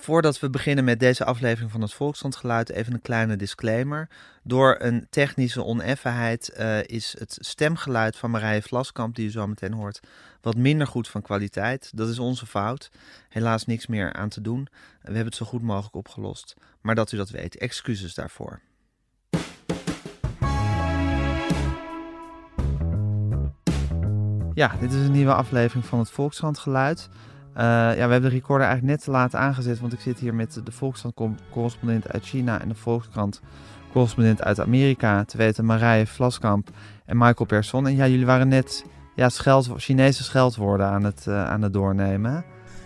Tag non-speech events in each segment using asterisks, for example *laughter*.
Voordat we beginnen met deze aflevering van het Volksstandgeluid, even een kleine disclaimer. Door een technische oneffenheid uh, is het stemgeluid van Marije Vlaskamp, die u zo meteen hoort, wat minder goed van kwaliteit. Dat is onze fout. Helaas niks meer aan te doen. We hebben het zo goed mogelijk opgelost. Maar dat u dat weet, excuses daarvoor. Ja, dit is een nieuwe aflevering van het Volkskrantgeluid. Uh, ja, we hebben de recorder eigenlijk net te laat aangezet, want ik zit hier met de Volkskrant-correspondent uit China en de Volkskrant-correspondent uit Amerika, te weten Marije Vlaskamp en Michael Persson. En ja, jullie waren net ja, scheld, Chinese scheldwoorden aan het, uh, aan het doornemen.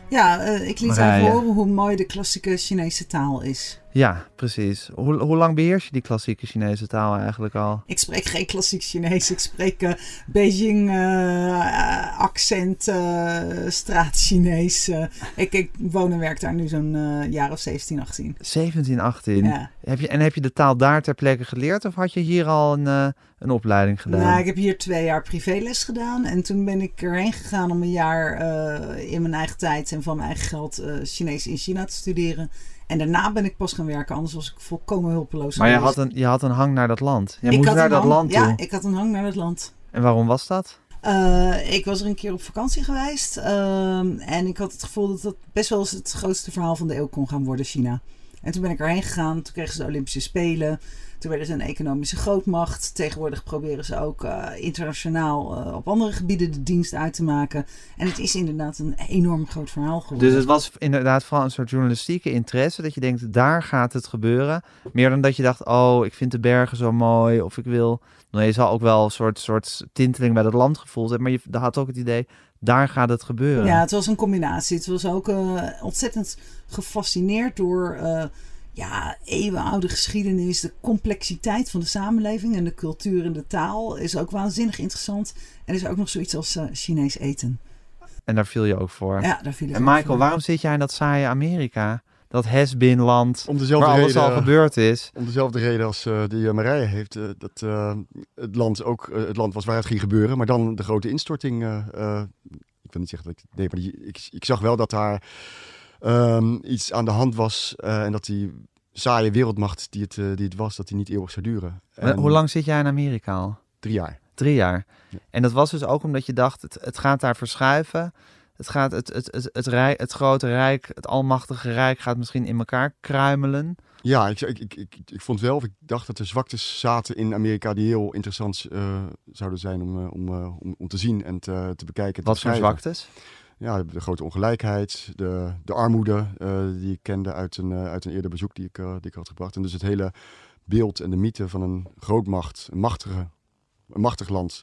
Ja, uh, ik liet even horen hoe mooi de klassieke Chinese taal is. Ja, precies. Hoe, hoe lang beheers je die klassieke Chinese taal eigenlijk al? Ik spreek geen klassiek Chinees. Ik spreek uh, Beijing uh, accent, uh, straat Chinees. ik, ik woon en werk daar nu zo'n jaar of 17, 18. 17, 18? Ja. Heb je, en heb je de taal daar ter plekke geleerd of had je hier al een, een opleiding gedaan? Nou, ik heb hier twee jaar privéles gedaan. En toen ben ik erheen gegaan om een jaar in mijn eigen tijd en van mijn eigen geld Chinees in China te studeren. En daarna ben ik pas gaan werken, anders was ik volkomen hulpeloos. Maar je had, een, je had een hang naar dat land. Je ik moest naar dat land toe. Ja, ik had een hang naar dat land. En waarom was dat? Uh, ik was er een keer op vakantie geweest. Uh, en ik had het gevoel dat dat best wel eens het grootste verhaal van de eeuw kon gaan worden, China. En toen ben ik erheen gegaan. Toen kregen ze de Olympische Spelen. Toen werden ze een economische grootmacht. Tegenwoordig proberen ze ook uh, internationaal uh, op andere gebieden de dienst uit te maken. En het is inderdaad een enorm groot verhaal geworden. Dus het was inderdaad vooral een soort journalistieke interesse. Dat je denkt, daar gaat het gebeuren. Meer dan dat je dacht, oh, ik vind de bergen zo mooi. Of ik wil... Nou, je zal ook wel een soort, soort tinteling bij het land gevoeld hebben. Maar je had ook het idee, daar gaat het gebeuren. Ja, het was een combinatie. Het was ook uh, ontzettend gefascineerd door uh, ja, eeuwenoude geschiedenis. De complexiteit van de samenleving en de cultuur en de taal is ook waanzinnig interessant. En er is ook nog zoiets als uh, Chinees eten. En daar viel je ook voor. Ja, daar viel ik En Michael, voor. waarom zit jij in dat saaie Amerika? Dat has-been land, om dezelfde waar alles al gebeurd is. Om dezelfde reden als uh, die Marije heeft. Uh, dat uh, het land ook het land was waar het ging gebeuren. Maar dan de grote instorting. ik wil niet zeggen dat ik... Nee, maar die, ik, ik zag wel dat daar um, iets aan de hand was. en dat die saaie wereldmacht die het, die het was, dat die niet eeuwig zou duren. En, hoe lang zit jij in Amerika al? Drie jaar. Drie jaar. Ja. En dat was dus ook omdat je dacht, het, het gaat daar verschuiven. Het, gaat, het, het, het, het, rijk, het grote rijk, het almachtige rijk gaat misschien in elkaar kruimelen. Ja, ik, ik, ik, ik, ik vond wel, of ik dacht dat er zwaktes zaten in Amerika die heel interessant uh, zouden zijn om, uh, om, uh, om, om te zien en te, te bekijken. Te Wat voor zwaktes? Ja, de, de, grote ongelijkheid, de, de armoede die ik kende uit een, uit een eerder bezoek die ik, die ik had gebracht. En dus het hele beeld en de mythe van een grootmacht, een, machtige, een machtig land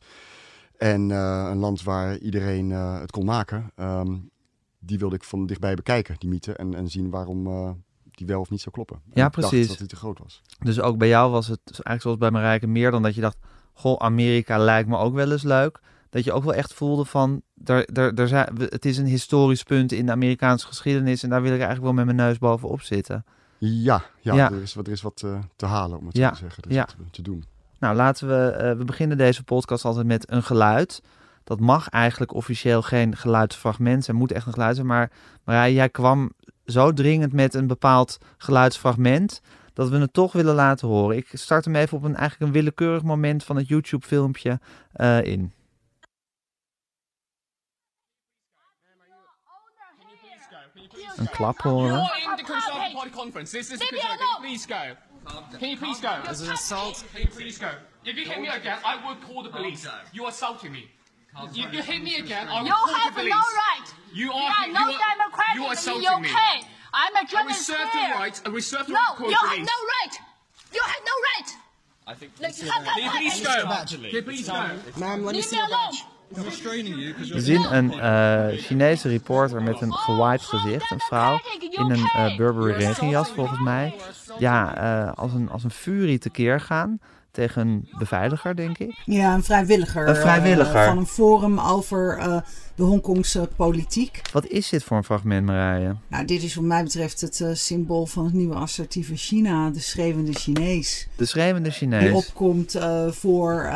en uh, een land waar iedereen uh, het kon maken. Um, die wilde ik van dichtbij bekijken, die mythe. En, en zien waarom uh, die wel of niet zou kloppen. Ja, en precies. dat hij te groot was. Dus ook bij jou was het eigenlijk zoals bij Marijke meer dan dat je dacht... Goh, Amerika lijkt me ook wel eens leuk. Dat je ook wel echt voelde van... Er, er, er zijn, het is een historisch punt in de Amerikaanse geschiedenis... en daar wil ik eigenlijk wel met mijn neus bovenop zitten. Ja, ja, ja. Er, is, er is wat te halen, om het ja. zo te zeggen. Er is ja. wat te doen. Nou, laten we. Uh, we beginnen deze podcast altijd met een geluid. Dat mag eigenlijk officieel geen geluidsfragment zijn, moet echt een geluid zijn. Maar, jij kwam zo dringend met een bepaald geluidsfragment dat we het toch willen laten horen. Ik start hem even op een eigenlijk een willekeurig moment van het YouTube-filmpje uh, in. Een klap horen. Can you please go? This is assault. Can you please go? If you hit me again, I will call the police. You assaulted me. You, you hit me again, I will you call the police. You have no right. You are, yeah, no you are, democratic you are in assaulting the UK. me. I'm a I journalist reserve here. the right. I reserve the no, right to call you the have police. no right. You have no right. I think. Like, you have Can you please go? Can you please go? Ma'am, let me Leave see me your alone. badge. We zien een uh, Chinese reporter met een gewaaid gezicht, een vrouw, in een uh, Burberry regenjas volgens mij. Ja, uh, als, een, als een furie tekeer gaan tegen een beveiliger, denk ik. Ja, een vrijwilliger. Een vrijwilliger. van een forum over de Hongkongse politiek. Wat is dit voor een fragment, Marije? Nou, dit is wat mij betreft het symbool van het nieuwe assertieve China, de schreeuwende Chinees. De schreeuwende Chinees. Die opkomt voor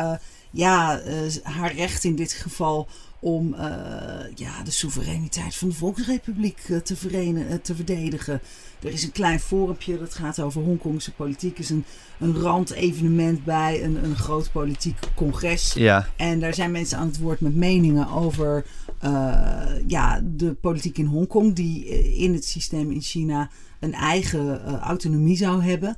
ja, eh, haar recht in dit geval om eh, ja, de soevereiniteit van de Volksrepubliek eh, te, verenen, te verdedigen. Er is een klein forumpje dat gaat over Hongkongse politiek. Er is een, een randevenement bij een, een groot politiek congres. Ja, En daar zijn mensen aan het woord met meningen over ja, de politiek in Hongkong, die in het systeem in China een eigen autonomie zou hebben.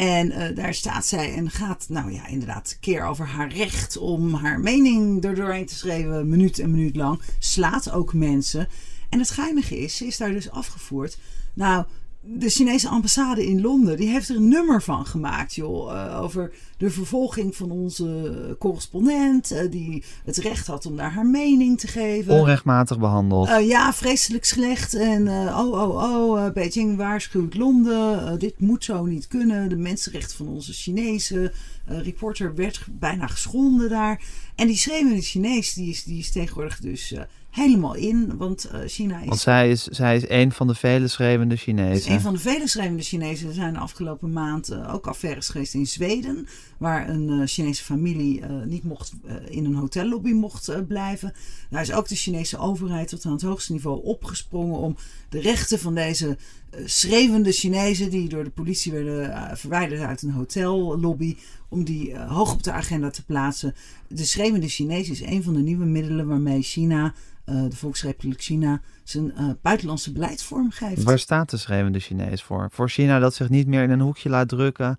En eh, daar staat zij en gaat, nou ja, inderdaad, keer over haar recht om haar mening er doorheen te schrijven, minuut en minuut lang. Slaat ook mensen. En het geinige is, ze is daar dus afgevoerd. Nou, de Chinese ambassade in Londen, die heeft er een nummer van gemaakt, joh. eh, over de vervolging van onze correspondent, eh, die het recht had om daar haar mening te geven. onrechtmatig behandeld. Eh, ja, vreselijk slecht. En oh, oh, oh, Beijing waarschuwt Londen. Dit moet zo niet kunnen. De mensenrechten van onze Chinese reporter werd bijna geschonden daar. En die schreeuwende Chinees, die is, die is tegenwoordig dus helemaal in. Want eh, China is Want zij is, zij is een van de vele schreeuwende is Chinezen. een van de vele schrijvende Chinezen. Er zijn de afgelopen maand eh, ook affaires geweest in Zweden. Waar een eh, Chinese familie eh, niet mocht, eh, in een hotellobby mocht blijven. Daar is ook de Chinese overheid tot aan het hoogste niveau opgesprongen om de rechten van deze schreeuwende Chinezen. die door de politie werden verwijderd uit een hotellobby. om die hoog op de agenda te plaatsen. De schreeuwende Chinees is een van de nieuwe middelen waarmee China. de Volksrepubliek China zijn buitenlandse beleid vormgeeft. Waar staat de schreeuwende Chinees voor? Voor China dat zich niet meer in een hoekje laat drukken,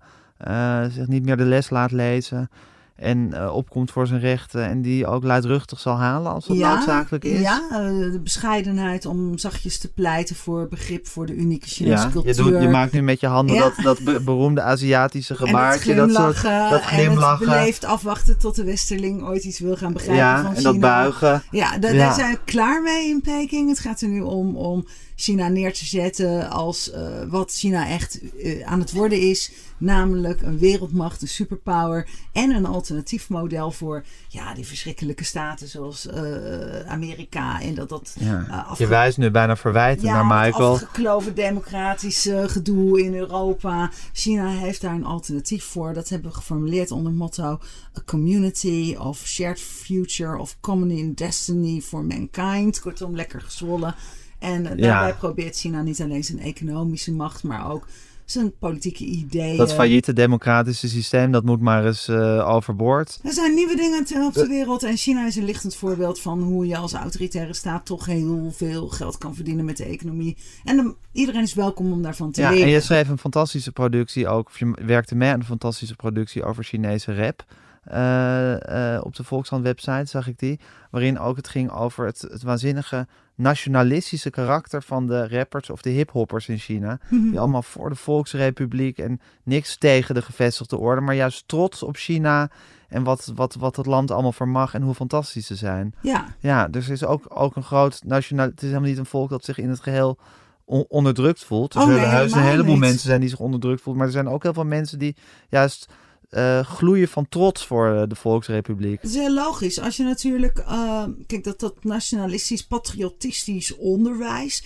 zich niet meer de les laat lezen en eh, opkomt voor zijn rechten en die ook luidruchtig zal halen als dat noodzakelijk is? Ja, eh, de bescheidenheid om zachtjes te pleiten voor begrip voor de unieke Chinese Ja, je, cultuur. doet, je maakt nu met je handen Ja. dat, dat be- beroemde Aziatische en gebaartje. het Dat soort glimlachen, dat en glimlachen. het beleefd afwachten tot de westerling ooit iets wil gaan begrijpen ja, van en dat buigen. Ja. daar zijn we klaar mee in Peking. Het gaat er nu om om China neer te zetten als eh, wat China echt eh, aan het worden is. Namelijk een wereldmacht, een superpower en een alternatief model voor ja, die verschrikkelijke staten zoals eh, Amerika. En dat dat Ja. Je wijst nu bijna verwijtend naar Michael. afgekloven democratisch gedoe in Europa. China heeft daar een alternatief voor. Dat hebben we geformuleerd onder het motto: A community of shared future of common in destiny for mankind. Kortom, lekker gezwollen. En Ja. daarbij probeert China niet alleen zijn economische macht, maar ook zijn politieke ideeën. Dat failliete democratische systeem, dat moet maar eens eh, overboord. Er zijn nieuwe dingen te- op de wereld en China is een lichtend voorbeeld van hoe je als autoritaire staat toch heel veel geld kan verdienen met de economie. En iedereen is welkom om daarvan te Ja, leren. en je schreef een fantastische productie ook, of je werkte mee aan een fantastische productie over Chinese rap. Eh, eh, op de Volkshand website zag ik die, waarin ook het ging over het, het waanzinnige nationalistische karakter van de rappers of de hiphoppers in China. *laughs* Die allemaal voor de Volksrepubliek en niks tegen de gevestigde orde, maar juist trots op China en wat, wat, wat het land allemaal vermag en hoe fantastisch ze zijn. Ja, Ja, dus er is ook, ook een groot nationaal. Het is helemaal niet een volk dat zich in het geheel on- onderdrukt voelt. Er Oh, zullen nee, een heleboel niet. mensen zijn die zich onderdrukt voelen. Maar er zijn ook heel veel mensen die juist eh, gloeien van trots voor eh, de Volksrepubliek. dat is heel logisch. Als je natuurlijk, eh, kijk, dat, dat nationalistisch, patriotistisch onderwijs.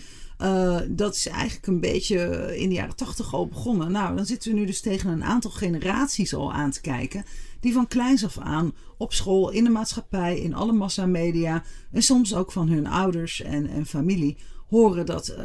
dat is eigenlijk een beetje in de jaren tachtig al begonnen. Nou, dan zitten we nu dus tegen een aantal generaties al aan te kijken. Die van kleins af aan op school, in de maatschappij, in alle massamedia. En soms ook van hun ouders en, en familie horen dat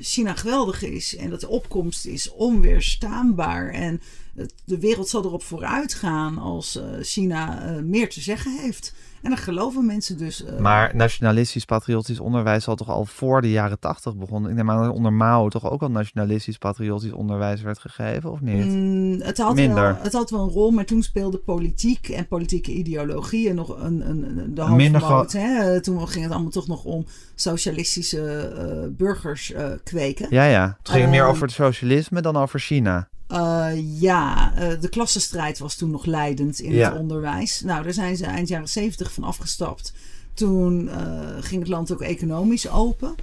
China geweldig is. En dat de opkomst is onweerstaanbaar. En het- de wereld zal erop vooruit gaan als eh, China eh, meer te zeggen heeft. En dan geloven mensen dus. eh, Maar nationalistisch patriotisch onderwijs zal toch al voor de jaren tachtig begonnen. Ik neem aan dat onder Mao toch ook al nationalistisch patriotisch onderwijs werd gegeven, of niet? Mm, het, had Minder. Wel, het had wel een rol, maar toen speelde politiek en politieke ideologieën nog een, een, een- de hoofdmoot. hè. Toen ging het allemaal toch nog om socialistische burgers kweken. Ja, ja. Het ging meer Ehm, over het socialisme dan over China. Eh, ja, eh, de klassenstrijd was toen nog leidend in Ja. het onderwijs. Nou, daar zijn ze eind jaren zeventig van afgestapt. Toen eh, ging het land ook economisch open.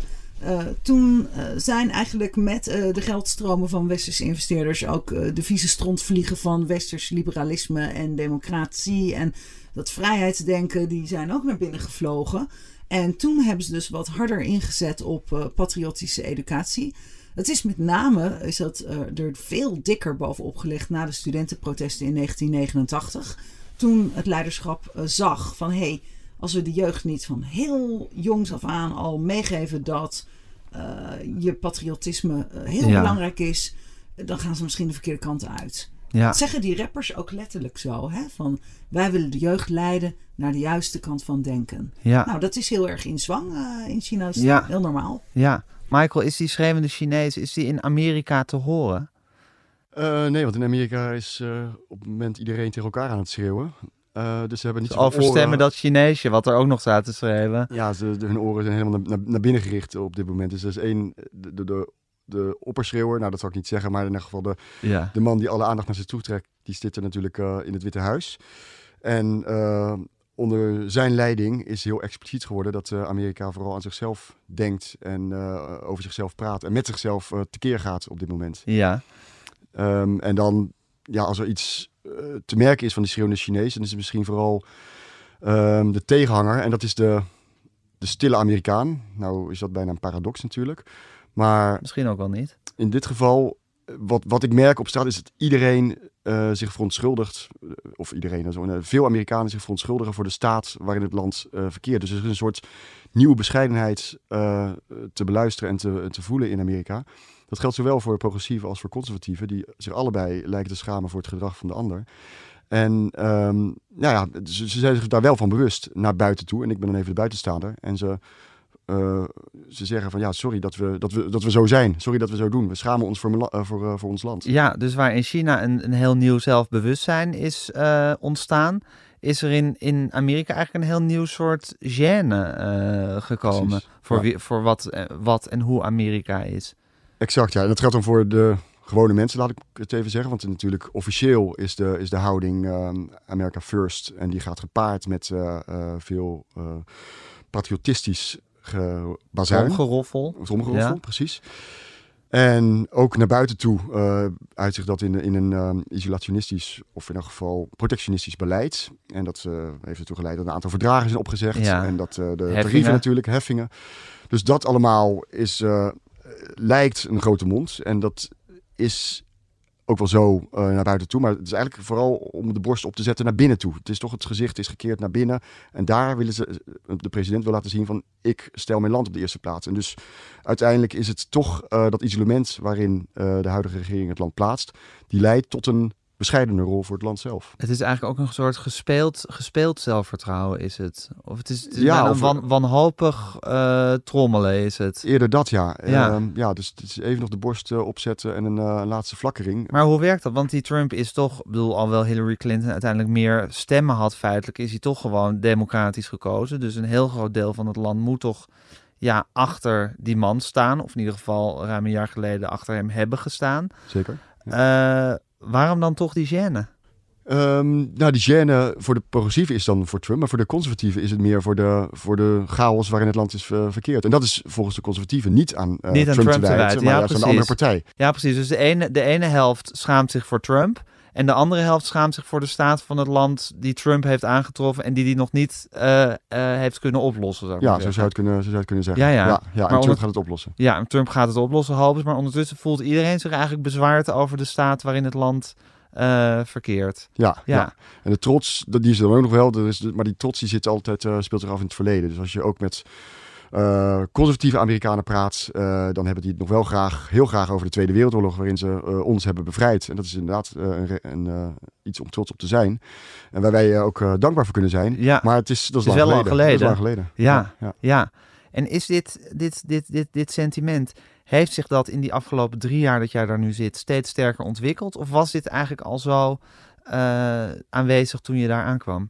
Toen zijn eigenlijk met de geldstromen van westerse investeerders ook de vieze stront vliegen van westers liberalisme en democratie en dat vrijheidsdenken, die zijn ook naar binnen gevlogen. En toen hebben ze dus wat harder ingezet op patriotische educatie. Het is met name is dat, eh, er veel dikker bovenop gelegd na de studentenprotesten in 1989. toen het leiderschap eh, zag van hé, hey, als we de jeugd niet van heel jongs af aan al meegeven dat eh, je patriotisme heel Ja. belangrijk is, dan gaan ze misschien de verkeerde kant uit. Ja, Dat zeggen die rappers ook letterlijk zo. Hè? Van wij willen de jeugd leiden naar de juiste kant van denken. ja, Nou, dat is heel erg in zwang in China. Is Ja. heel normaal. ja. Michael, is die schreeuwende Chinees, is die in Amerika te horen? Eh, nee, want in Amerika is eh, op het moment iedereen tegen elkaar aan het schreeuwen. Eh, dus ze hebben niet overstemmen oren. dat Chineesje, wat er ook nog staat te schrijven. Ja, ze, de- hun oren zijn helemaal naar, naar, binnen gericht op dit moment. Dus er is één, de, de, de, de opperschreeuwer, nou dat zal ik niet zeggen, maar in ieder geval de, Ja. de man die alle aandacht naar zich toe trekt, die zit er natuurlijk in het Witte Huis. En onder zijn leiding is heel expliciet geworden dat eh, Amerika vooral aan zichzelf denkt en eh, over zichzelf praat en met zichzelf eh, tekeer gaat op dit moment. Ja, Ehm, en dan, ja, als er iets te merken is van die schreeuwende Chinees, dan is het misschien vooral ehm, de tegenhanger. En dat is de, de stille Amerikaan. Nou is dat bijna een paradox natuurlijk. Maar misschien ook wel niet. in dit geval, wat, wat ik merk op straat, is dat iedereen eh, zich verontschuldigt. eh, Of iedereen, eh, veel Amerikanen zich verontschuldigen voor de staat waarin het land verkeert. Dus er is een soort nieuwe bescheidenheid te beluisteren en te, te voelen in Amerika. Dat geldt zowel voor progressieven als voor conservatieven, die zich allebei lijken te schamen voor het gedrag van de ander. En ehm, nou ja, ze, ze zijn zich daar wel van bewust naar buiten toe. En ik ben dan even de buitenstaander. En ze, eh, ze zeggen van ja, sorry dat we, dat, we, dat we zo zijn. Sorry dat we zo doen. We schamen ons voor, eh, voor, eh, voor ons land. Ja, dus waar in China een, een heel nieuw zelfbewustzijn is ontstaan, is er in, in Amerika eigenlijk een heel nieuw soort gêne gekomen Precies, voor, ja. wie, voor wat, wat en hoe Amerika is. Exact, ja. En dat geldt dan voor de gewone mensen, laat ik het even zeggen. Want natuurlijk officieel is de, is de houding America First. En die gaat gepaard met veel patriotistisch gebazuin. Tromgeroffel. Tromgeroffel, Ja. precies. En ook naar buiten toe uh, uitzicht dat in, in een um, isolationistisch of in elk geval protectionistisch beleid. En dat uh, heeft ertoe geleid dat een aantal verdragen zijn opgezegd. Ja. En dat uh, de Heffingen. tarieven natuurlijk, heffingen. Dus dat allemaal is, lijkt een grote mond. En dat is ook wel zo uh, naar buiten toe. Maar het is eigenlijk vooral om de borst op te zetten naar binnen toe. Het is toch het gezicht is gekeerd naar binnen. En daar willen ze, de president wil laten zien van ik stel mijn land op de eerste plaats. En dus uiteindelijk is het toch uh, dat isolement waarin de huidige regering het land plaatst. Die leidt tot een bescheidene rol voor het land zelf. Het is eigenlijk ook een soort gespeeld, gespeeld zelfvertrouwen is het. Of het is, het is Ja, een wan, wanhopig uh, trommelen is het. Eerder dat ja. Ja. Ehm, ja dus het is even nog de borst uh, opzetten en een uh, laatste flakkering. Maar hoe werkt dat? Want die Trump is toch, ik bedoel, alhoewel Hillary Clinton uiteindelijk meer stemmen had feitelijk, is hij toch gewoon democratisch gekozen. Dus een heel groot deel van het land moet toch ja, achter die man staan. Of in ieder geval ruim een jaar geleden achter hem hebben gestaan. Zeker. Waarom dan toch die gêne? Um, nou, die gêne voor de progressieven is dan voor Trump, maar voor de conservatieven is het meer voor de, voor de chaos waarin het land is uh, verkeerd. En dat is volgens de conservatieven niet aan, uh, niet aan Trump, Trump, te wijten, maar ja, juist aan de andere partij. Ja, precies. Dus de ene, de ene helft schaamt zich voor Trump. En de andere helft schaamt zich voor de staat van het land die Trump heeft aangetroffen en die die nog niet uh, heeft kunnen oplossen. Zou ja, zo zou, het kunnen, zo zou het kunnen zeggen. Ja, ja. ja, ja en Trump onder... gaat het oplossen. Ja, en Trump gaat het oplossen, hopen Maar ondertussen voelt iedereen zich eigenlijk bezwaard over de staat waarin het land uh, verkeert. Ja, ja. ja. en de trots, die is er ook nog wel. Maar die trots die zit altijd, uh, speelt zich af in het verleden. Dus als je ook met uh, conservatieve Amerikanen praat, uh, dan hebben die het nog wel graag, heel graag over de Tweede Wereldoorlog, waarin ze uh, ons hebben bevrijd. En dat is inderdaad een, een, iets om trots op te zijn. En waar wij ook dankbaar voor kunnen zijn. Ja. Maar het is, dat is, het is lang, wel geleden. lang geleden. Lang geleden. Ja, ja. ja. En is dit, dit, dit, dit, dit sentiment, heeft zich dat in die afgelopen drie jaar dat jij daar nu zit steeds sterker ontwikkeld? Of was dit eigenlijk al zo aanwezig toen je daar aankwam?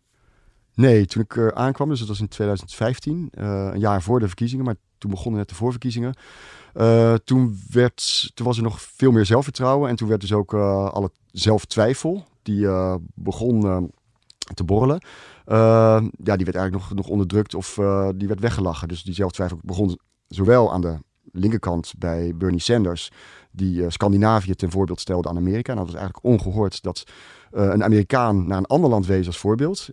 Nee, toen ik uh, aankwam, dus dat was in 2015, uh, een jaar voor de verkiezingen, maar toen begonnen net de voorverkiezingen. Uh, toen, werd, toen was er nog veel meer zelfvertrouwen en toen werd dus ook alle zelftwijfel, die begon te borrelen. ja, die werd eigenlijk nog, nog onderdrukt of die werd weggelachen. Dus die zelftwijfel begon zowel aan de linkerkant bij Bernie Sanders, die Scandinavië ten voorbeeld stelde aan Amerika. En dat was eigenlijk ongehoord dat een Amerikaan naar een ander land wees als voorbeeld.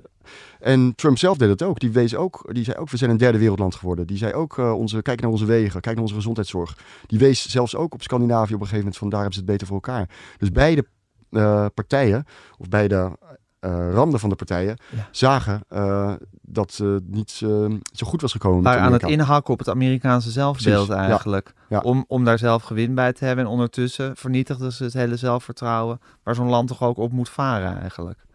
En Trump zelf deed het ook. Die, wees ook. die zei ook, we zijn een derde wereldland geworden. Die zei ook, uh, onze, kijk naar onze wegen, kijk naar onze gezondheidszorg. Die wees zelfs ook op Scandinavië op een gegeven moment van daar hebben ze het beter voor elkaar. Dus beide uh, partijen, of beide eh, randen van de partijen Ja. zagen eh, dat het niet eh, zo goed was gekomen. waren aan het inhakken op het Amerikaanse zelfbeeld Precies, ja. eigenlijk. Ja. Om, om daar zelf gewin bij te hebben. En ondertussen vernietigden ze het hele zelfvertrouwen waar zo'n land toch ook op moet varen eigenlijk.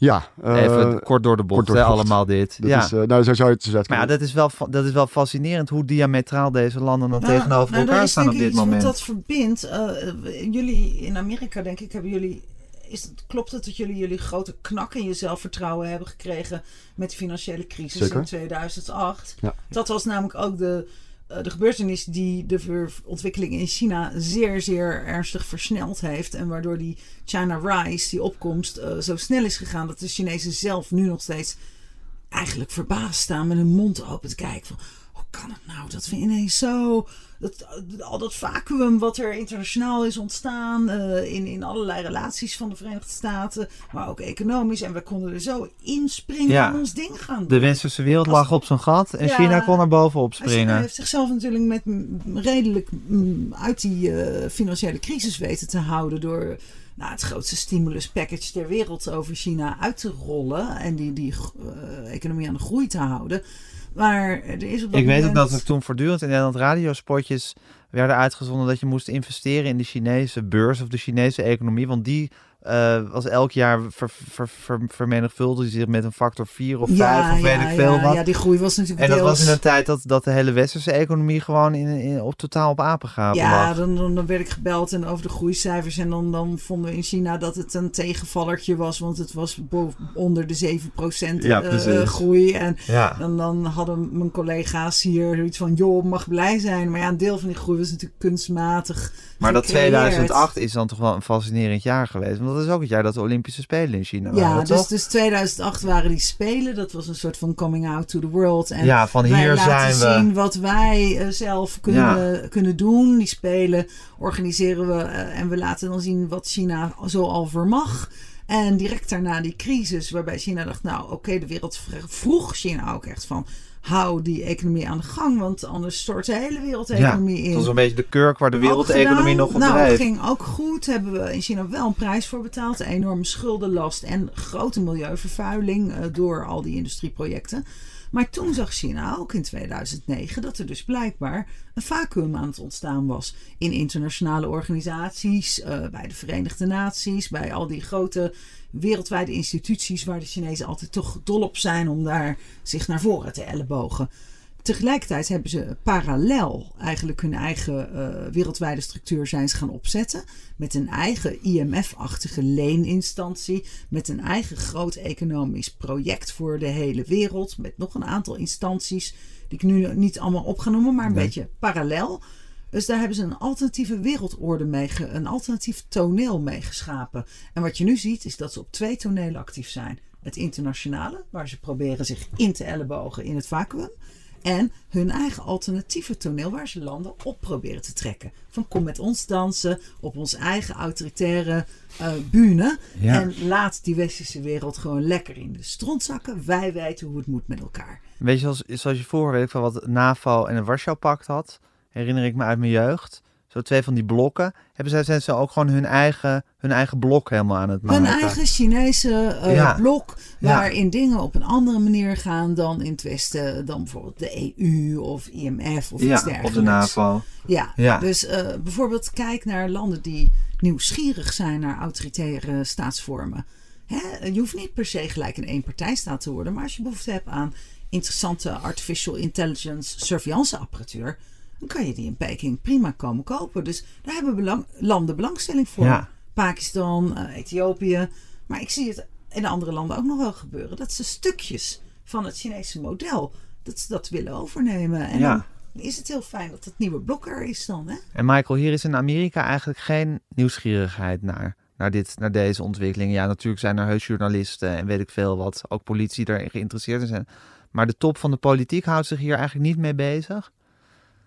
Ja, eh, Even kort door de bocht, door de hè, bocht. allemaal dit. dat ja. is, eh, nou, zo zou je het zo maar ja, dat is, wel, dat is wel fascinerend hoe diametraal deze landen dan Nou, tegenover nou, elkaar staan op dit moment. Dat verbindt. eh, eh, jullie in Amerika, denk ik, hebben jullie. Is het, klopt het dat jullie jullie grote knak in je zelfvertrouwen hebben gekregen met de financiële crisis Zeker. in 2008? Ja. Dat was namelijk ook de, eh, de gebeurtenis die de ontwikkeling in China zeer, zeer ernstig versneld heeft. En waardoor die China Rise, die opkomst, eh, zo snel is gegaan dat de Chinezen zelf nu nog steeds eigenlijk verbaasd staan met hun mond open te kijken. Van, hoe kan het nou dat we ineens zo. Dat, al dat vacuüm wat er internationaal is ontstaan. eh, in, in allerlei relaties van de Verenigde Staten. Maar ook economisch. En we konden er zo inspringen Ja. en ons ding gaan doen. De westerse wereld Als- lag op zijn gat en Ja. China kon er bovenop springen. heeft zichzelf natuurlijk met redelijk uit die eh, financiële crisis weten te houden door nou, het grootste stimulus package ter wereld over China uit te rollen en die, die eh, economie aan de groei te houden. Maar er is op dat Ik weet ook dat er toen voortdurend in Nederland radiospotjes werden uitgezonden dat je moest investeren in de Chinese beurs of de Chinese economie. Want die eh, was elk jaar ver, ver, ver, vermenigvuldigde zich met een factor 4 of 5 of weet ik veel ja, wat. Ja, die groei was natuurlijk en dat deels... was in een tijd dat, dat de hele westerse economie gewoon in, in, op totaal op apengapen Ja, lag. dan, dan, dan werd ik gebeld en over de groeicijfers. En dan, dan vonden we in China dat het een tegenvallertje was. Want het was onder de 7% Ja, eh, groei. En Ja. dan, dan hadden mijn collega's hier zoiets van... joh, mag blij zijn. Maar ja, een deel van die groei was natuurlijk kunstmatig Maar dat gecreëerd. 2008 is dan toch wel een fascinerend jaar geweest. Want dat is ook het jaar dat de Olympische Spelen in China Ja, waren, dus, toch? dus 2008 waren die Spelen. Dat was een soort van coming out to the world. En Ja, van wij hier laten zijn we. zien wat wij eh, zelf kunnen, kunnen doen. Die Spelen organiseren we eh, en we laten dan zien wat China zo al vermag. En direct daarna die crisis, waarbij China dacht: Nou, oké, de wereld vr- vroeg China ook echt van. Hou die economie aan de gang, want anders stort de hele wereldeconomie ja, in. het was een beetje de kurk waar de wereldeconomie nog op Nou, dreef. ging ook goed. Hebben we in China wel een prijs voor betaald. Een enorme schuldenlast en grote milieuvervuiling eh, door al die industrieprojecten. Maar toen zag China ook in 2009 dat er dus blijkbaar een vacuüm aan het ontstaan was. In internationale organisaties, eh, bij de Verenigde Naties, bij al die grote wereldwijde instituties waar de Chinezen altijd toch dol op zijn om daar zich naar voren te ellebogen. Tegelijkertijd hebben ze parallel eigenlijk hun eigen eh, wereldwijde structuur zijn ze gaan opzetten. Met een eigen IMF-achtige leeninstantie. Met een eigen groot economisch project voor de hele wereld. Met nog een aantal instanties die ik nu niet allemaal op ga noemen, maar een beetje parallel. Dus daar hebben ze een alternatieve wereldorde mee, ge- een alternatief toneel mee geschapen. En wat je nu ziet is dat ze op twee tonelen actief zijn. Het internationale, waar ze proberen zich in te ellebogen in het vacuüm. En hun eigen alternatieve toneel waar ze landen op proberen te trekken. Van kom met ons dansen op ons eigen autoritaire eh bühne. Ja. En laat die westerse wereld gewoon lekker in de stront zakken. Wij weten hoe het moet met elkaar. Weet je, zoals, zoals je vroeger weet van wat NAVO en een Warschau-pact had, herinner ik me uit mijn jeugd. Zo twee van die blokken. Hebben zij, zijn ze ook gewoon hun eigen, hun eigen blok helemaal aan het maken? Hun eigen Chinese eh, Ja. blok, Ja. waarin dingen op een andere manier gaan dan in het Westen, dan bijvoorbeeld de EU of IMF of iets ja, dergelijks. of de NAVO. Ja, Ja. dus eh, bijvoorbeeld kijk naar landen die nieuwsgierig zijn naar autoritaire staatsvormen. Hè? Je hoeft niet per se gelijk een eenpartijstaat te worden, maar als je behoefte hebt aan interessante artificial intelligence surveillance apparatuur, dan kan je die in Peking prima komen kopen. Dus daar hebben belang, landen belangstelling voor. Ja. Pakistan, eh, Ethiopië. Maar ik zie het in andere landen ook nog wel gebeuren. Dat ze stukjes van het Chinese model, dat ze dat willen overnemen. En Ja. dan is het heel fijn dat het nieuwe blok er is dan. Hè? En Michael, hier is in Amerika eigenlijk geen nieuwsgierigheid naar, naar, dit, naar deze ontwikkeling. Ja, natuurlijk zijn er heus journalisten en weet ik veel wat, ook politie daarin geïnteresseerd in zijn. Maar de top van de politiek houdt zich hier eigenlijk niet mee bezig.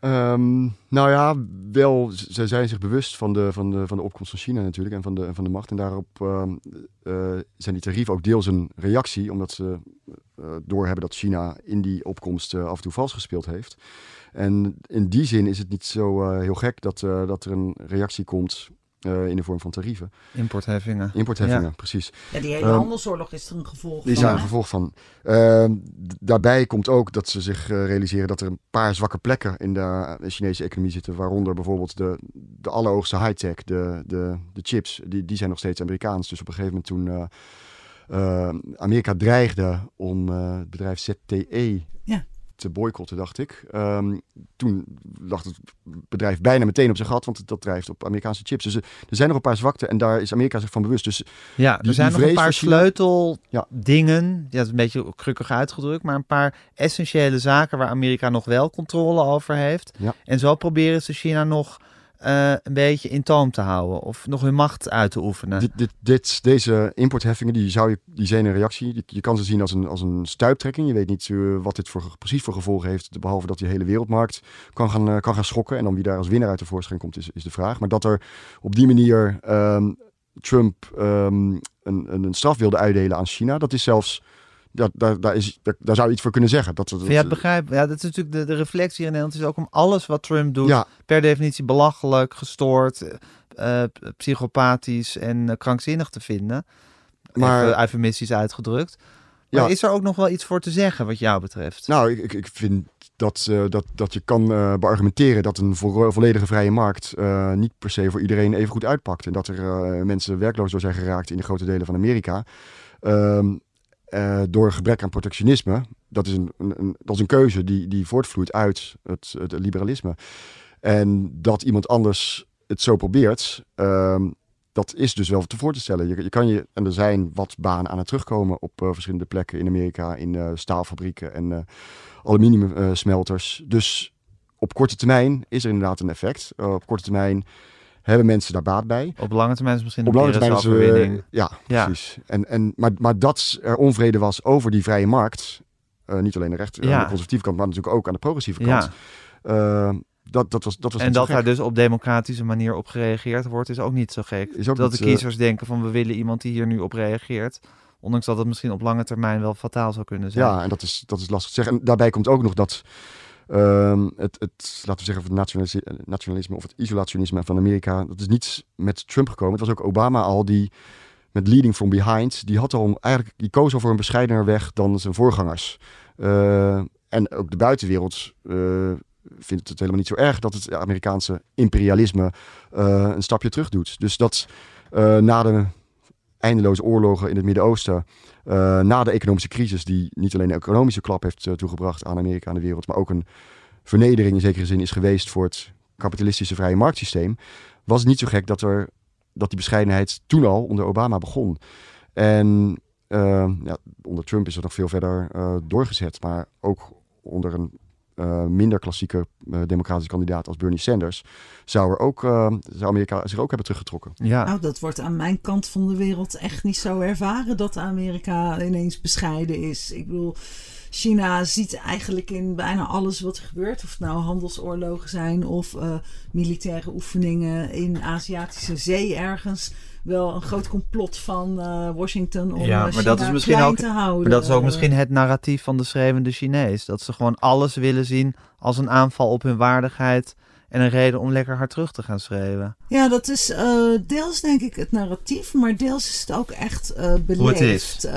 Ehm, nou ja, wel, ze zijn zich bewust van de, van, de, van de opkomst van China natuurlijk en van de, van de macht. En daarop ehm, eh, zijn die tarieven ook deels een reactie, omdat ze eh, doorhebben dat China in die opkomst eh, af en toe vals gespeeld heeft. En in die zin is het niet zo heel gek dat, dat er een reactie komt eh, in de vorm van tarieven. Importheffingen. Importheffingen, precies. Ja, die hele Ehm, handelsoorlog is er een gevolg Die van. zijn een gevolg van. Ehm, daarbij komt ook dat ze zich eh, realiseren dat er een paar zwakke plekken in de eh, Chinese economie zitten. Waaronder bijvoorbeeld de, de allerhoogste high-tech, de, de, de chips. Die, die zijn nog steeds Amerikaans. Dus op een gegeven moment toen Amerika dreigde om eh, het bedrijf ZTE Ja. Te boycotten, dacht ik. Ehm, toen lag het bedrijf bijna meteen op zijn gat, want dat drijft op Amerikaanse chips. Dus er er zijn nog een paar zwakte en daar is Amerika zich van bewust. Dus Ja, Die- er zijn die nog een paar van China- sleutel Ja. dingen. Ja, dat is een beetje krukkig uitgedrukt, maar een paar essentiële zaken waar Amerika nog wel controle over heeft. Ja. En zo proberen ze China nog eh, een beetje in toom te houden of nog hun macht uit te oefenen. Dit, dit, dit, deze importheffingen, die, zou je, die zijn een reactie. Je, kan ze zien als een, als een stuiptrekking. Je weet niet eh, wat dit voor, precies voor gevolgen heeft. Behalve dat die hele wereldmarkt kan gaan, eh, kan gaan schokken. En dan wie daar als winnaar uit de voorschijn komt, is, is de vraag. Maar dat er op die manier ehm, Trump ehm, een, een, een straf wilde uitdelen aan China, dat is zelfs. Dat, daar, daar, is, daar, daar zou je iets voor kunnen zeggen. Dat, dat, ja, begrijp. Ja, dat is natuurlijk de, de reflectie hier in Nederland. is ook om alles wat Trump doet, ja, per definitie belachelijk, gestoord, eh, eh, psychopathisch en eh, krankzinnig te vinden. Maar- Even eufemistisch uitgedrukt. Maar Ja. is er ook nog wel iets voor te zeggen wat jou betreft? Nou, ik, ik, ik vind dat, dat, dat je kan eh, beargumenteren dat een vo- volledige vrije markt niet per se voor iedereen even goed uitpakt. En dat er mensen werkloos door zijn geraakt in de grote delen van Amerika. Ehm, eh, door gebrek aan protectionisme. Dat is een, een, dat is een keuze die, die voortvloeit uit het, het liberalisme. En dat iemand anders het zo probeert, ehm, dat is dus wel te voor te stellen. Je, je kan je, en er zijn wat banen aan het terugkomen op eh, verschillende plekken in Amerika, in eh, staalfabrieken en aluminiumsmelters. dus op korte termijn is er inderdaad een effect. Op korte termijn hebben mensen daar baat bij. Op lange termijn is misschien Op lange termijn is eh, ja, Ja. precies. En, en, maar, maar dat er onvrede was over die vrije markt, eh, niet alleen de recht, aan Ja. de conservatieve kant, maar natuurlijk ook aan de progressieve Ja. kant. Eh, dat, dat was, dat was En dat daar dus op democratische manier op gereageerd wordt, is ook niet zo gek. Is ook dat niet, de kiezers denken van we willen iemand die hier nu op reageert. Ondanks dat het misschien op lange termijn wel fataal zou kunnen zijn. Ja, en dat is, dat is lastig te zeggen. En daarbij komt ook nog dat ehm, het, het, laten we zeggen, het nationalisme, of het isolationisme van Amerika, dat is niet met Trump gekomen. Het was ook Obama al die met leading from behind, die had al eigenlijk, die koos al voor een bescheidener weg dan zijn voorgangers. Eh, en ook de buitenwereld eh, vindt het helemaal niet zo erg dat het Amerikaanse imperialisme eh, een stapje terug doet. Dus dat na de eindeloze oorlogen in het Midden-Oosten, eh, na de economische crisis, die niet alleen een economische klap heeft eh, toegebracht aan Amerika en de wereld, maar ook een vernedering in zekere zin is geweest voor het kapitalistische vrije marktsysteem, was het niet zo gek dat, er, dat die bescheidenheid toen al onder Obama begon. En eh, ja, onder Trump is het nog veel verder doorgezet, maar ook onder een eh, minder klassieke eh, democratische kandidaat als Bernie Sanders, zou, er ook, eh, zou Amerika zich ook hebben teruggetrokken. Ja. Nou, dat wordt aan mijn kant van de wereld echt niet zo ervaren dat Amerika ineens bescheiden is. Ik bedoel, China ziet eigenlijk in bijna alles wat er gebeurt, of het nou handelsoorlogen zijn of eh, militaire oefeningen in Aziatische zee ergens, wel een groot complot van eh, Washington om Ja, eh, maar China dat is misschien klein ook- te houden. Maar dat is ook misschien het narratief van de schreeuwende Chinees. Dat ze gewoon alles willen zien als een aanval op hun waardigheid en een reden om lekker hard terug te gaan schreeuwen. Ja, dat is deels denk ik het narratief, maar deels is het ook echt beleefd. Hoe het is.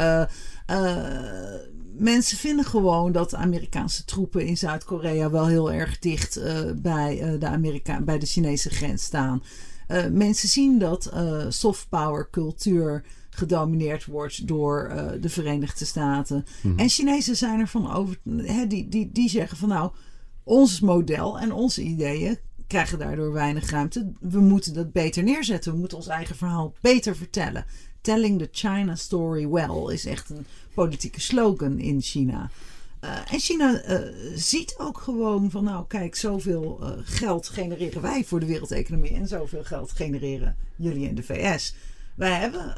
Mensen vinden gewoon dat Amerikaanse troepen in Zuid-Korea wel heel erg dicht eh, bij, eh, de Amerika bij de Chinese grens staan. Eh, mensen zien dat soft power cultuur gedomineerd wordt door de Verenigde Staten. En Chinezen zijn ervan over, hè, die, die, die zeggen van nou, ons model en onze ideeën krijgen daardoor weinig ruimte. We moeten dat beter neerzetten. We moeten ons eigen verhaal beter vertellen. Telling the China story well is echt een politieke slogan in China. Eh, en China eh, ziet ook gewoon van, nou kijk, zoveel eh, geld genereren wij voor de wereldeconomie en zoveel geld genereren jullie in de VS. Wij hebben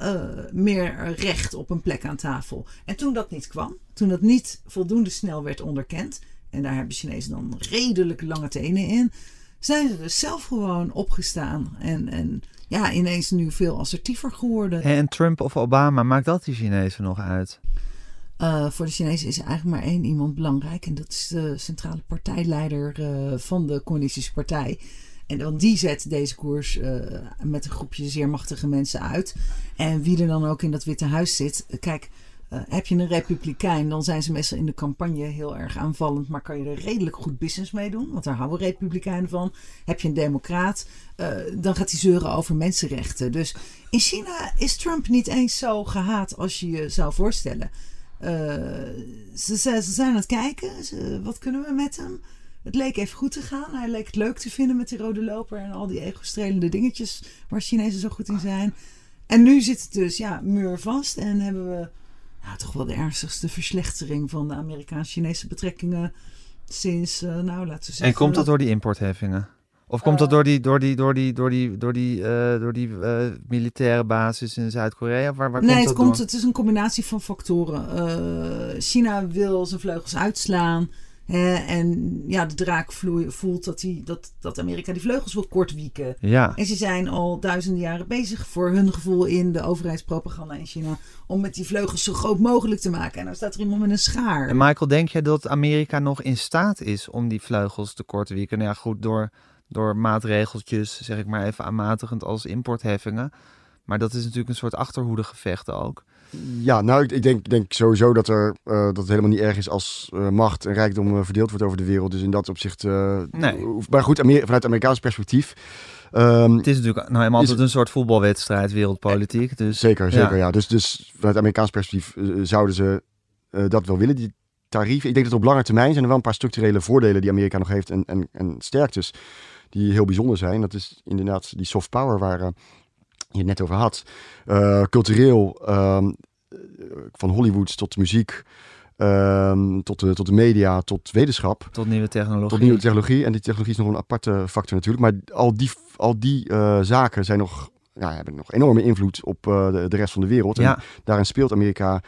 meer recht op een plek aan tafel. En toen dat niet kwam, toen dat niet voldoende snel werd onderkend, en daar hebben Chinezen dan redelijk lange tenen in, zijn ze dus zelf gewoon opgestaan en, en ja, ineens nu veel assertiever geworden. En Trump of Obama, maakt dat die Chinezen nog uit? Uh, voor de Chinezen is er eigenlijk maar één iemand belangrijk. En dat is de centrale partijleider uh, van de Communistische Partij. En want die zet deze koers eh, met een groepje zeer machtige mensen uit. En wie er dan ook in dat Witte Huis zit. eh, Kijk, eh, heb je een republikein, dan zijn ze meestal in de campagne heel erg aanvallend. Maar kan je er redelijk goed business mee doen? Want daar houden republikeinen van. Heb je een democraat, eh, dan gaat hij zeuren over mensenrechten. Dus in China is Trump niet eens zo gehaat als je je zou voorstellen. Eh, ze, ze, ze zijn aan het kijken. Wat kunnen we met hem? Het leek even goed te gaan. Hij leek het leuk te vinden met die rode loper en al die ego-strelende dingetjes waar Chinezen zo goed in zijn. En nu zit het dus ja, muurvast en hebben we nou, toch wel de ernstigste verslechtering van de Amerikaans-Chinese betrekkingen sinds, eh, nou laten we zeggen... En komt dat door die importheffingen? Of komt dat door die, door die, door die, door die, door die, eh, door die eh, militaire basis in Zuid-Korea? Waar, waar nee, komt het, komt, door? het is een combinatie van factoren. Eh, China wil zijn vleugels uitslaan. En ja, de draak voelt dat, hij, dat, dat Amerika die vleugels wil kortwieken. Ja, En ze zijn al duizenden jaren bezig voor hun gevoel in de overheidspropaganda in China. Om met die vleugels zo groot mogelijk te maken. En dan staat er iemand met een schaar. en Michael, denk jij dat Amerika nog in staat is om die vleugels te korten wieken? Nou ja, goed, door, door maatregeltjes, zeg ik maar even aanmatigend als importheffingen. Maar dat is natuurlijk een soort achterhoedegevecht ook. Ja, nou, ik, ik denk, denk sowieso dat, er, eh, dat het helemaal niet erg is als eh, macht en rijkdom eh, verdeeld wordt over de wereld. Dus in dat opzicht. Nee. Maar goed, Amer- vanuit Amerikaans perspectief. ehm, Het is natuurlijk nou helemaal Is- altijd een soort voetbalwedstrijd, wereldpolitiek. Dus, zeker, zeker. ja. Ja. Dus, dus vanuit Amerikaans perspectief zouden ze dat wel willen, die tarieven. Ik denk dat op lange termijn zijn er wel een paar structurele voordelen die Amerika nog heeft en, en, en sterktes die heel bijzonder zijn. Dat is inderdaad die soft power waar je het net over had. Eh, cultureel, ehm, eh, van Hollywood tot muziek, ehm, tot, de, tot de media, tot wetenschap. Tot nieuwe technologie. Tot nieuwe technologie. En die technologie is nog een aparte factor natuurlijk. Maar al die, al die eh, zaken zijn nog, ja, hebben nog enorme invloed op eh, de, de rest van de wereld. En Ja, daarin speelt Amerika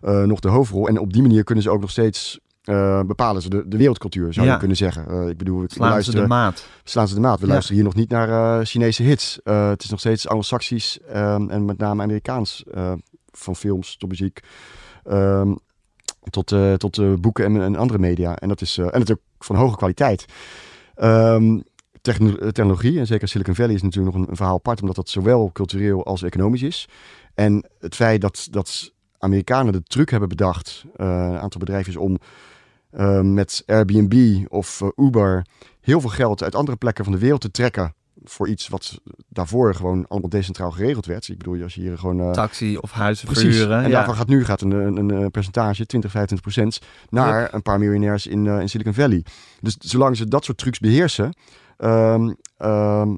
nog de hoofdrol. En op die manier kunnen ze ook nog steeds eh, bepalen ze de, de wereldcultuur, zou Ja. je kunnen zeggen. Eh, ik bedoel, we slaan ze luisteren, de maat. slaan ze de maat. We Ja. luisteren hier nog niet naar eh, Chinese hits. Het is nog steeds Anglo-Saxisch ehm, en met name Amerikaans. van films tot muziek. ehm, tot, tot boeken en, en andere media. En dat is, en ook van hoge kwaliteit. Ehm, techno- eh, technologie, en zeker Silicon Valley, is natuurlijk nog een, een verhaal apart, omdat dat zowel cultureel als economisch is. En het feit dat, dat Amerikanen de truc hebben bedacht, een aantal bedrijven, om eh, met Airbnb of eh, Uber heel veel geld uit andere plekken van de wereld te trekken voor iets wat daarvoor gewoon allemaal decentraal geregeld werd. Ik bedoel, als je hier gewoon... eh, Taxi of huizen Precies. verhuren. En ja. daarvan gaat nu gaat een, een, een percentage, 20, 25 procent, naar een paar miljonairs in, in Silicon Valley. Dus zolang ze dat soort trucs beheersen, ehm, ehm,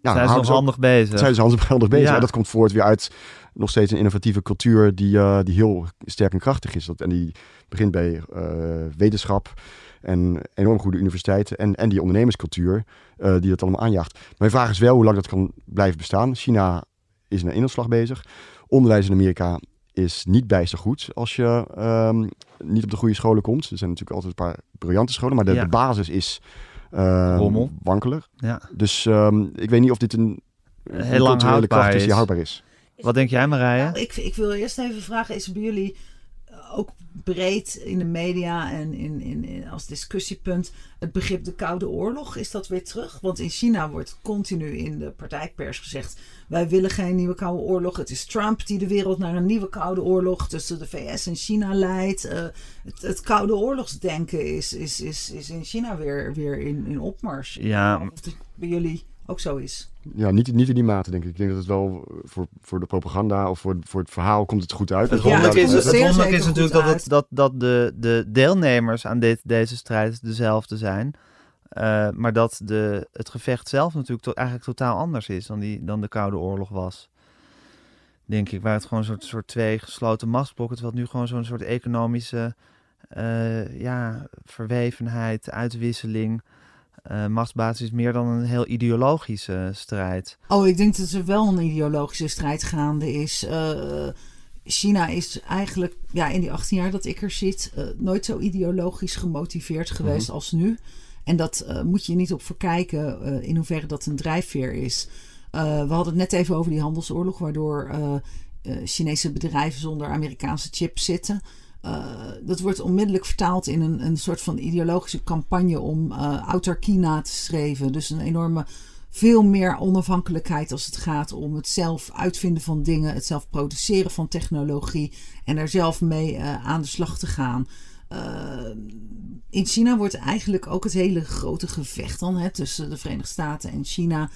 ja, zijn ze nog handig bezig. zijn ze handig *laughs* handig bezig. Ja. En dat komt voort weer uit nog steeds een innovatieve cultuur die, die heel sterk en krachtig is. Dat, en die begint bij eh, wetenschap en enorm goede universiteiten en, en die ondernemerscultuur eh, die dat allemaal aanjaagt. Mijn vraag is wel hoe lang dat kan blijven bestaan. China is een inhaalslag bezig. Onderwijs in Amerika is niet bijster goed als je ehm, niet op de goede scholen komt. Er zijn natuurlijk altijd een paar briljante scholen, maar de, Ja. de basis is Rommel. wankelig. Ja. Dus ehm, ik weet niet of dit een, een Heel lang houdbaar kracht is die is. houdbaar is. Wat denk jij, Marije? Nou, ik, ik wil eerst even vragen, is bij jullie ook breed in de media en in, in, in- als discussiepunt het begrip de Koude Oorlog? Is dat weer terug? Want in China wordt continu in de partijpers gezegd: wij willen geen nieuwe Koude Oorlog. Het is Trump die de wereld naar een nieuwe Koude Oorlog tussen de VS en China leidt. Eh, het, het Koude Oorlogsdenken is, is, is, is in China weer, weer in, in opmars. Ja, Of het bij jullie ook zo is. Ja, niet, niet in die mate, denk ik. Ik denk dat het wel voor, voor de propaganda of voor, voor het verhaal komt het goed uit. Het wonderlijke het is, het is natuurlijk dat, het, dat, dat de, de deelnemers aan dit, deze strijd dezelfde zijn. Eh, maar dat de, het gevecht zelf natuurlijk to- eigenlijk totaal anders is dan, die, dan de Koude Oorlog was. Denk ik, waar het gewoon een soort, soort twee gesloten machtsblokken, terwijl het nu gewoon zo'n soort economische eh, ja, verwevenheid, uitwisseling, eh machtsbasis is meer dan een heel ideologische strijd. Oh, ik denk dat er wel een ideologische strijd gaande is. Eh, China is eigenlijk ja, in die 18 jaar dat ik er zit eh, nooit zo ideologisch gemotiveerd geweest als nu. En dat moet je niet op verkijken in hoeverre dat een drijfveer is. We hadden het net even over die handelsoorlog, waardoor Chinese bedrijven zonder Amerikaanse chips zitten. Eh, dat wordt onmiddellijk vertaald in een, een soort van ideologische campagne om eh autarkie na te streven. Dus een enorme veel meer onafhankelijkheid als het gaat om het zelf uitvinden van dingen, het zelf produceren van technologie en er zelf mee eh, aan de slag te gaan. In China wordt eigenlijk ook het hele grote gevecht dan hè, tussen de Verenigde Staten en China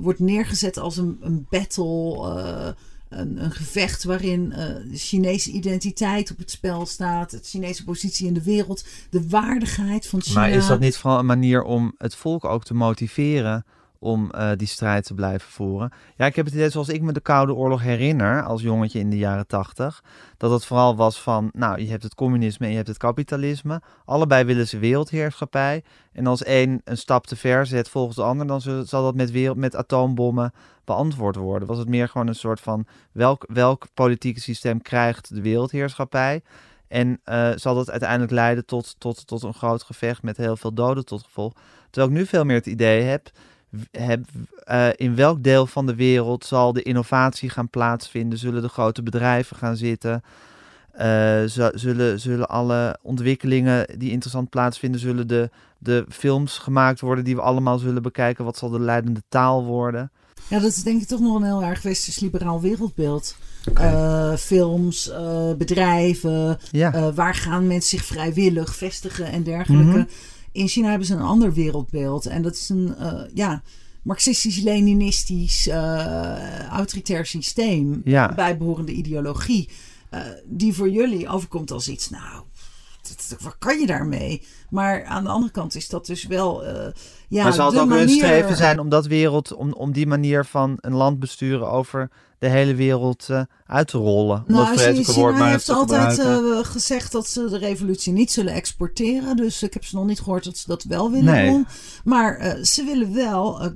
wordt neergezet als een, een battle. Een, een, gevecht waarin uh, de Chinese identiteit op het spel staat, de Chinese positie in de wereld, de waardigheid van China. Maar is dat niet vooral een manier om het volk ook te motiveren om uh, die strijd te blijven voeren. Ja, ik heb het idee zoals ik me de Koude Oorlog herinner als jongetje in de jaren tachtig. Dat het vooral was van, nou, je hebt het communisme en je hebt het kapitalisme. Allebei willen ze wereldheerschappij. En als één een stap te ver zet volgens de ander, dan zal dat met, wereld, met atoombommen beantwoord worden. Was het meer gewoon een soort van, welk, welk politieke systeem krijgt de wereldheerschappij? En uh, zal dat uiteindelijk leiden tot, tot, tot een groot gevecht met heel veel doden tot gevolg. Terwijl ik nu veel meer het idee heb heb, uh, in welk deel van de wereld zal de innovatie gaan plaatsvinden? Zullen de grote bedrijven gaan zitten? Uh, zullen, zullen alle ontwikkelingen die interessant plaatsvinden, zullen de, de films gemaakt worden die we allemaal zullen bekijken? Wat zal de leidende taal worden? Ja, dat is denk ik toch nog een heel erg westers-liberaal wereldbeeld. Okay. Uh, films, uh, bedrijven, ja. uh, waar gaan mensen zich vrijwillig vestigen en dergelijke. Mhm. In China hebben ze een ander wereldbeeld. En dat is een ja, marxistisch-leninistisch autoritair systeem. Ja. Bijbehorende ideologie. die voor jullie overkomt als iets, nou, wat kan je daarmee? Maar aan de andere kant is dat dus wel. Uh, ja, maar zal het ook manier... hun streven zijn om dat wereld, om, om die manier van een land besturen over de hele wereld uh, uit te rollen? Nou, dat China woord heeft altijd uh, gezegd dat ze de revolutie niet zullen exporteren. Dus ik heb ze nog niet gehoord dat ze dat wel willen Nee. doen. Maar uh, ze willen wel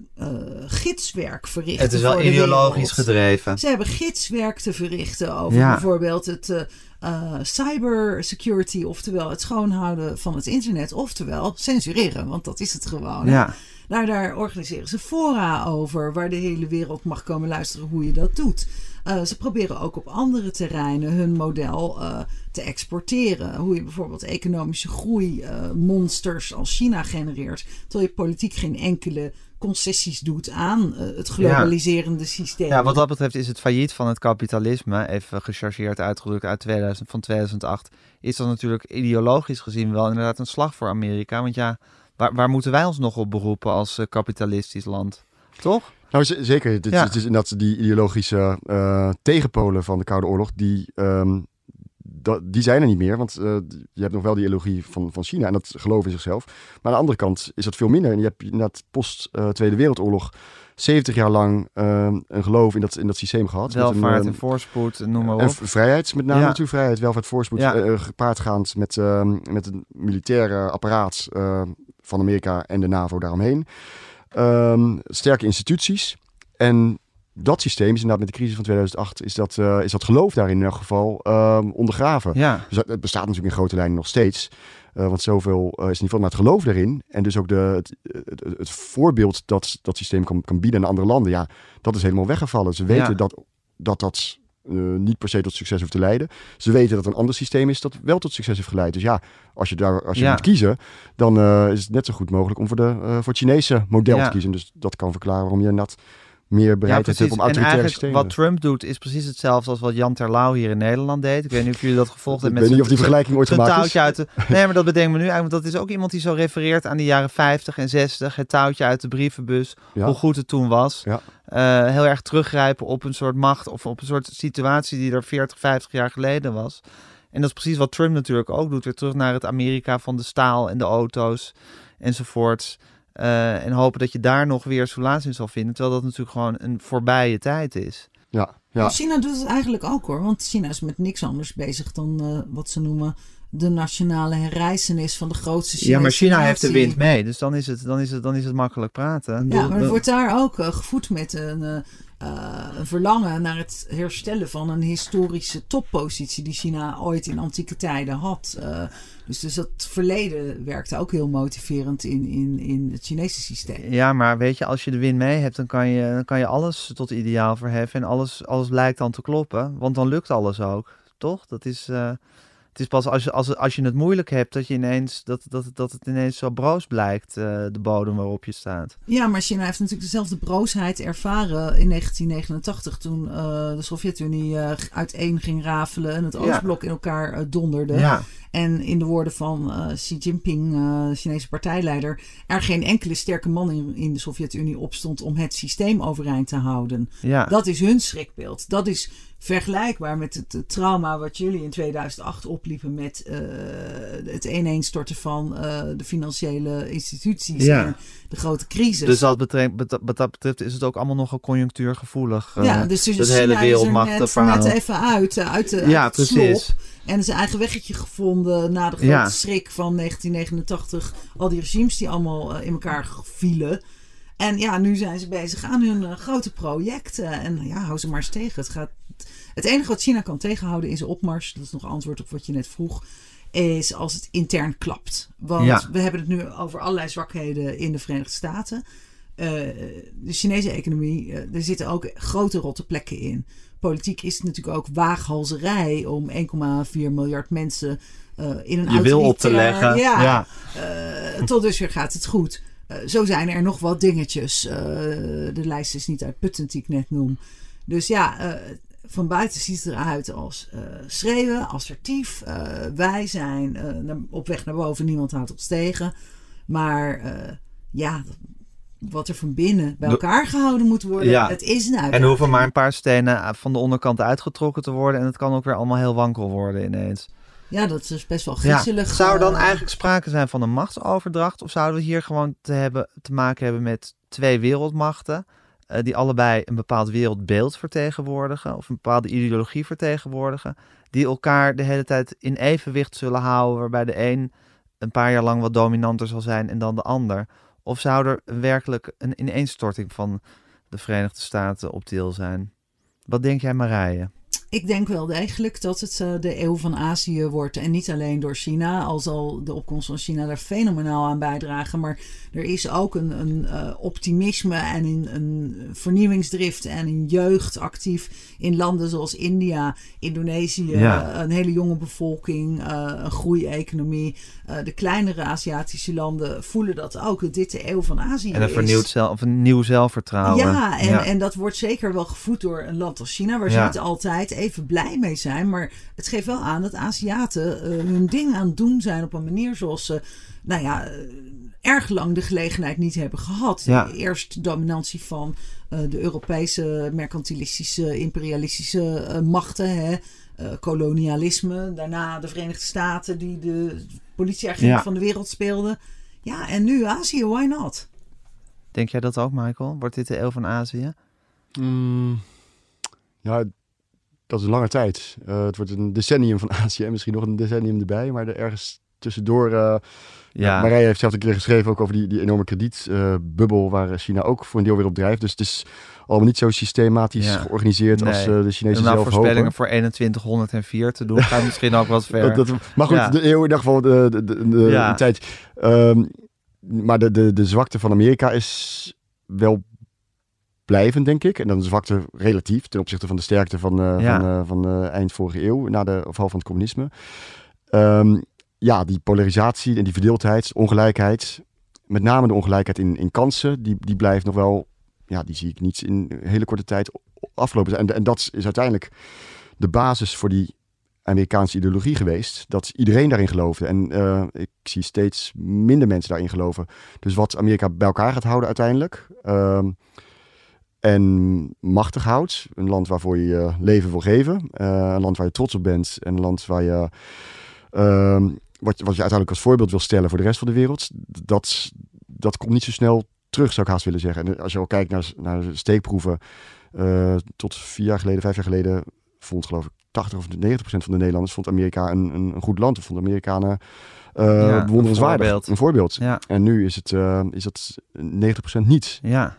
gidswerk verrichten. het is wel ideologisch gedreven. Ze hebben gidswerk te verrichten over Ja. bijvoorbeeld het uh, uh, cybersecurity, oftewel het schoonhouden van het internet, oftewel censureren, want dat is het gewoon. Ja. Nou, daar organiseren ze fora over, waar de hele wereld mag komen luisteren hoe je dat doet. Uh, ze proberen ook op andere terreinen hun model uh, te exporteren. Hoe je bijvoorbeeld economische groei uh, monsters als China genereert, terwijl je politiek geen enkele concessies doet aan het globaliserende systeem. Ja, wat dat betreft is het failliet van het kapitalisme, even gechargeerd uitgedrukt uit 2000, van 2008, is dat natuurlijk ideologisch gezien wel inderdaad een slag voor Amerika. Want ja, waar, waar moeten wij ons nog op beroepen als uh, kapitalistisch land? Toch? Nou, zeker. Het, Ja. het is inderdaad die ideologische eh, tegenpolen van de Koude Oorlog, die, ehm, die zijn er niet meer. Want eh, je hebt nog wel die ideologie van, van China en dat geloof in zichzelf. Maar aan de andere kant is dat veel minder. En je hebt inderdaad post-Tweede Wereldoorlog 70 jaar lang ehm, een geloof in dat, in dat systeem gehad. Met een, Welvaart ehm, en voorspoed, noem maar en op. v- vrijheid, met name Ja. natuurlijk vrijheid, welvaart, voorspoed, Ja. eh, gepaardgaand met, met het militaire apparaat eh, van Amerika en de NAVO daaromheen. Ehm, sterke instituties. En dat systeem is inderdaad met de crisis van 2008, is dat, eh, is dat geloof daarin in elk geval ehm, ondergraven. Ja, Dus het bestaat natuurlijk in grote lijnen nog steeds. Eh, want zoveel uh, is in ieder geval maar het geloof daarin. En dus ook de, het, het, het voorbeeld dat dat systeem kan, kan bieden aan andere landen. Ja, dat is helemaal weggevallen. Ze weten Ja. dat dat, dat uh, niet per se tot succes hoeft te leiden. Ze weten dat een ander systeem is dat wel tot succes heeft geleid. Dus ja, als je daar als je Ja. moet kiezen, dan uh, is het net zo goed mogelijk om voor, de, uh, voor het Chinese model Ja. te kiezen. Dus dat kan verklaren waarom je inderdaad meer bereidheid hebt om En autoritaire systemen. wat Trump doet is precies hetzelfde als wat Jan Terlouw hier in Nederland deed. Ik weet niet of jullie dat gevolgd Ik hebben. weet met niet of die vergelijking ooit gemaakt is. touwtje uit de, Nee, maar dat bedenken we nu eigenlijk. Want dat is ook iemand die zo refereert aan de jaren 50 en 60. Het touwtje uit de brievenbus. Ja. Hoe goed het toen was. Ja. Eh, heel erg teruggrijpen op een soort macht of op een soort situatie die er 40, 50 jaar geleden was. En dat is precies wat Trump natuurlijk ook doet. Weer terug naar het Amerika van de staal en de auto's enzovoorts. Uh, en hopen dat je daar nog weer soelaas in zal vinden. Terwijl dat natuurlijk gewoon een voorbije tijd is. Ja, ja. China doet het eigenlijk ook hoor. Want China is met niks anders bezig dan uh, wat ze noemen de nationale herrijzenis van de grootste Chinese Ja, maar China natie. heeft de wind mee. Dus dan is het, dan is het, dan is het makkelijk praten. Ja, maar het wordt daar ook uh, gevoed met een, uh, een verlangen naar het herstellen van een historische toppositie die China ooit in antieke tijden had. Uh, dus, dus dat verleden werkte ook heel motiverend in, in, in het Chinese systeem. Ja, maar weet je, als je de win mee hebt, dan kan je, dan kan je alles tot ideaal verheffen. En alles, alles lijkt dan te kloppen, want dan lukt alles ook. Toch? Dat is, het is pas als je, als, als je het moeilijk hebt dat, je ineens, dat, dat, dat het ineens zo broos blijkt, eh, de bodem waarop je staat. Ja, maar China heeft natuurlijk dezelfde broosheid ervaren in 1989 toen eh, de Sovjet-Unie eh, uiteen ging rafelen en het Ja. Oostblok in elkaar donderde. Ja, En in de woorden van Xi Jinping, Chinese partijleider, er geen enkele sterke man in, in de Sovjet-Unie opstond om het systeem overeind te houden. ja. Dat is hun schrikbeeld. Dat is vergelijkbaar met het, trauma wat jullie in 2008 opliepen met eh, het ineenstorten van eh, de financiële instituties Ja. en de grote crisis. Dus wat, betreft, wat, dat betreft is het ook allemaal nogal conjunctuurgevoelig. eh, ja, dus, dus China hele net, net even uit, uit, de, Ja, uit het precies. slop. En zijn eigen weggetje gevonden na de grote Ja. schrik van 1989. Al die regimes die allemaal in elkaar vielen. En ja, nu zijn ze bezig aan hun eh, grote projecten. En ja, hou ze maar eens tegen. Het, gaat, het enige wat China kan tegenhouden in zijn opmars, dat is nog antwoord op wat je net vroeg, is als het intern klapt. Want Ja. we hebben het nu over allerlei zwakheden in de Verenigde Staten. Eh, de Chinese economie, eh, er zitten ook grote rotte plekken in. Politiek is het natuurlijk ook waaghalzerij om 1,4 miljard mensen eh, in een je wil op te leggen. Ja, ja. eh, tot dusver gaat het goed. Eh, zo zijn er nog wat dingetjes. Eh, de lijst is niet uitputtend die ik net noem. Dus ja, eh, van buiten ziet het eruit als eh, schreeuwen, assertief. wij zijn op weg naar boven, niemand houdt ons tegen. Maar ja, wat er van binnen bij elkaar gehouden moet worden, Ja. het is een En er uitdaging. hoeven maar een paar stenen van de onderkant uitgetrokken te worden. En het kan ook weer allemaal heel wankel worden ineens. Ja, dat is best wel Ja. griezelig. Zou er dan eh, eigenlijk sprake zijn van een machtsoverdracht? Of zouden we hier gewoon te, hebben, te maken hebben met twee wereldmachten? eh, die allebei een bepaald wereldbeeld vertegenwoordigen. Of een bepaalde ideologie vertegenwoordigen. Die elkaar de hele tijd in evenwicht zullen houden. Waarbij de een een paar jaar lang wat dominanter zal zijn en dan de ander. Of zou er werkelijk een ineenstorting van de Verenigde Staten op deel zijn? Wat denk jij, Marije? Ik denk wel degelijk dat het eh, de eeuw van Azië wordt. En niet alleen door China, al zal de opkomst van China daar fenomenaal aan bijdragen. Maar er is ook een, een eh, optimisme en een, een vernieuwingsdrift en een jeugd actief in landen zoals India, Indonesië. Ja. Een hele jonge bevolking, eh, een groeieconomie. De kleinere Aziatische landen voelen dat ook, dat dit de eeuw van Azië En een is. vernieuwd zelf, of een nieuw zelfvertrouwen. Ja, en, en dat wordt zeker wel gevoed door een land als China, waar ze niet altijd even blij mee zijn. Maar het geeft wel aan dat Aziaten eh, hun ding aan het doen zijn op een manier zoals ze, nou ja, eh, erg lang de gelegenheid niet hebben gehad. Ja. Eerst de dominantie van eh, de Europese mercantilistische, imperialistische machten, hè. eh, kolonialisme. Daarna de Verenigde Staten die de politieagent Ja. van de wereld speelden. Ja, en nu Azië, why not? Denk jij dat ook, Michael? Wordt dit de eeuw van Azië? Mm, ja, dat is lange tijd. Eh, het wordt een decennium van *laughs* Azië en misschien nog een decennium erbij. Maar er ergens tussendoor... eh Ja. Marije heeft zelf een keer geschreven ook over die, die enorme kredietbubbel waar China ook voor een deel weer op drijft. Dus het is allemaal niet zo systematisch Ja. georganiseerd als eh, de nou zelf voorspellingen hopen. voor 2104 te doen, gaat misschien ook wat *laughs* ver. Dat, dat- maar goed, Ja. de eeuw in ieder geval de, de, de, de- Ja. een tijd. Ehm, maar de, de, de zwakte van Amerika is wel blijvend, denk ik. En dan de zwakte relatief ten opzichte van de sterkte van, Ja. van, eh, van eh, eind vorige eeuw, na de val van het communisme. Ehm, ja, die polarisatie en die verdeeldheid, ongelijkheid, met name de ongelijkheid in, in kansen, die, die blijft nog wel, ja, die zie ik niet in hele korte tijd afgelopen. En, en dat is uiteindelijk de basis voor die Amerikaanse ideologie geweest. Dat iedereen daarin geloofde. En ik zie steeds minder mensen daarin geloven. Dus wat Amerika bij elkaar gaat houden uiteindelijk. ehm, en machtig houdt. Een land waarvoor je je leven wil geven. eh, een land waar je trots op bent. En een land waar je... ehm, wat, wat je uiteindelijk als voorbeeld wil stellen voor de rest van de wereld. Dat, dat komt niet zo snel terug, zou ik haast willen zeggen. En als je al kijkt naar, naar steekproeven. eh, tot vier jaar geleden, vijf jaar geleden... vond geloof ik 80 of 90 procent van de Nederlanders vond Amerika een, een, een goed land. Of vond Amerikanen Ja, een voorbeeld. Een voorbeeld. Ja, En nu is, het, is dat 90 procent niet. ja.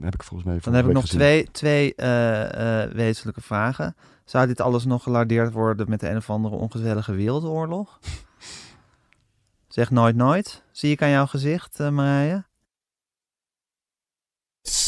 Heb ik volgens mij Dan heb ik nog gezien. twee, twee eh, eh, wezenlijke vragen. Zou dit alles nog gelardeerd worden met de een of andere ongezellige wereldoorlog? *laughs* Zeg nooit nooit. Zie ik aan jouw gezicht, eh, Marije?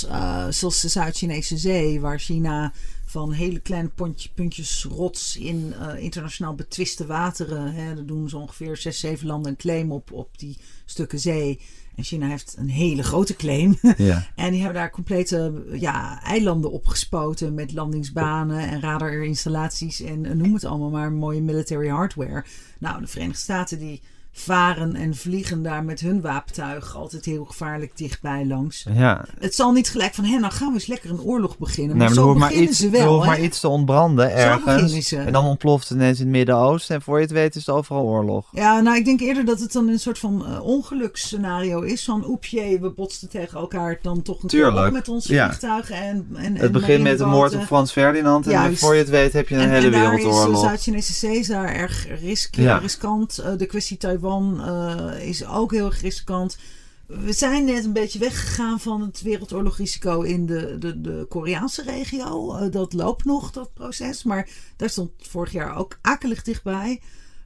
eh, zoals de Zuid-Chinese Zee, waar China van hele kleine pontje, puntjes rots in eh, internationaal betwiste wateren. Hè, daar doen ze ongeveer zes, zeven landen een claim op, op die stukken zee. En China heeft een hele grote claim. Ja. *laughs* En die hebben daar complete ja, eilanden opgespoten met landingsbanen en radarinstallaties en eh, noem het allemaal maar mooie military hardware. Nou, de Verenigde Staten die varen en vliegen daar met hun wapentuig altijd heel gevaarlijk dichtbij langs. ja. Het zal niet gelijk van, hé, nou gaan we eens lekker een oorlog beginnen. Nee, Maar er zo maar beginnen iets, ze er wel, hoeft maar iets te ontbranden ergens. ze. En dan ontploft het ineens in het Midden-Oosten. En voor je het weet is het overal oorlog. Ja, nou, ik denk eerder dat het dan een soort van eh, ongeluksscenario is. Van, oepje, we botsten tegen elkaar dan toch een keer Tuurlijk, op met onze ja. vliegtuigen en, en Het begint met de moord op. Frans Ferdinand. En voor je het weet heb je een En, hele en daar is wereldoorlog. de Zuid-Chinese Zee daar erg risk, Ja. riskant. Eh, de kwestie Eh, is ook heel erg riskant. We zijn net een beetje weggegaan van het wereldoorlogrisico in de, de, de Koreaanse regio. Eh, dat loopt nog, dat proces. Maar daar stond vorig jaar ook akelig dichtbij.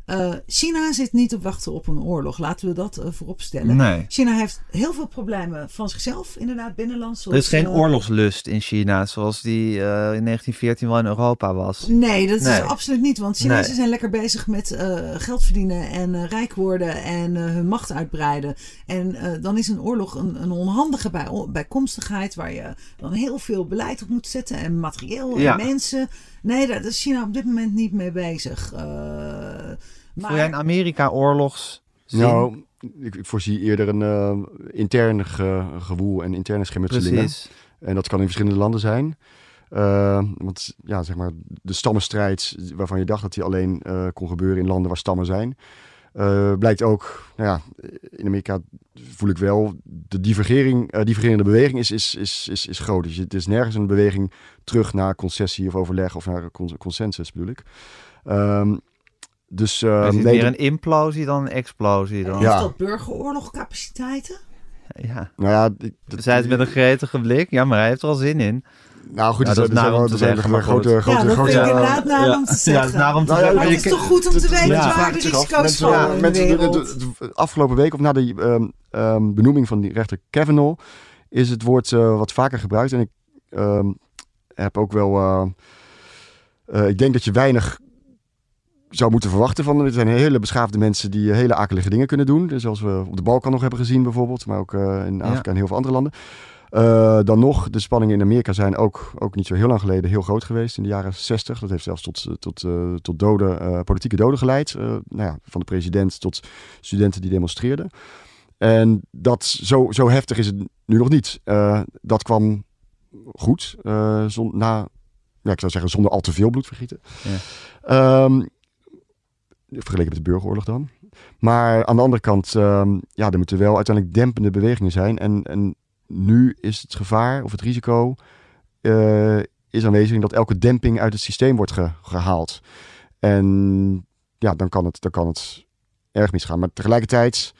Eh, China zit niet op wachten op een oorlog. Laten we dat eh, voorop stellen. Nee. China heeft heel veel problemen van zichzelf, inderdaad, binnenlands. Er is geen eh, oorlogslust in China, zoals die eh, in 1914 wel in Europa was. Nee, dat Nee. is absoluut niet. Want Chinezen Nee. zijn lekker bezig met eh, geld verdienen en rijk worden en eh, hun macht uitbreiden. En eh, dan is een oorlog een, een onhandige bij, bijkomstigheid waar je dan heel veel beleid op moet zetten en materieel Ja. en mensen. Nee, daar is China op dit moment niet mee bezig. Eh, maar Voel jij in Amerika oorlogs zien? Nou, ik, ik voorzie eerder een eh, intern ge- gewoel en interne schermutselingen. Precies. En dat kan in verschillende landen zijn. Eh, want ja, zeg maar, de stammenstrijd waarvan je dacht dat die alleen eh, kon gebeuren in landen waar stammen zijn. Eh, blijkt ook, nou ja, in Amerika voel ik wel, de divergering, eh, divergerende beweging is, is, is, is, is groot. Dus het is nergens een beweging terug naar concessie of overleg of naar cons- consensus bedoel ik. Ehm, dus eh, is het nee, meer een implosie dan een explosie? Dan? heeft Ja. dat burgeroorlogcapaciteiten? ja. nou ja, ik- dat- Zij het met een gretige blik. Ja, maar hij heeft er al zin in. Nou goed, Ja, er dat is zijn- naar zijn om wel- te zijn zeggen, maar grote, goed. grote, ja, dat grote, Ja. inderdaad naar Ja. om te Ja, zeggen. het is naar om te Nou ja, zeggen. maar je het is toch goed om te weten waar de zich af. risico's vallen in de mensen- de- de- de- de afgelopen week, of na de ehm, ehm, benoeming van die rechter Kavanaugh, is het woord eh, wat vaker gebruikt. En ik ehm, heb ook wel. eh, eh, ik denk dat je weinig zou moeten verwachten van hem. Het zijn hele beschaafde mensen die hele akelige dingen kunnen doen. Dus Zoals we op de Balkan nog hebben gezien bijvoorbeeld. Maar ook eh, in Afrika en heel veel andere landen. Eh, dan nog, de spanningen in Amerika zijn ook, ook niet zo heel lang geleden heel groot geweest. In de jaren 60. Dat heeft zelfs tot, tot, eh, tot doden, eh, politieke doden geleid. Eh, nou ja, van de president tot studenten die demonstreerden. En dat, zo, zo heftig is het nu nog niet. Eh, dat kwam goed. eh, zon, na, ja, ik zou zeggen, zonder al te veel bloedvergieten. Ja. Ehm, vergeleken met de burgeroorlog dan. Maar aan de andere kant, ehm, ja, er moeten wel uiteindelijk dempende bewegingen zijn. En, en nu is het gevaar of het risico eh, is aanwezig dat elke demping uit het systeem wordt ge- gehaald. En ja, dan kan, het, dan kan het erg misgaan. Maar tegelijkertijd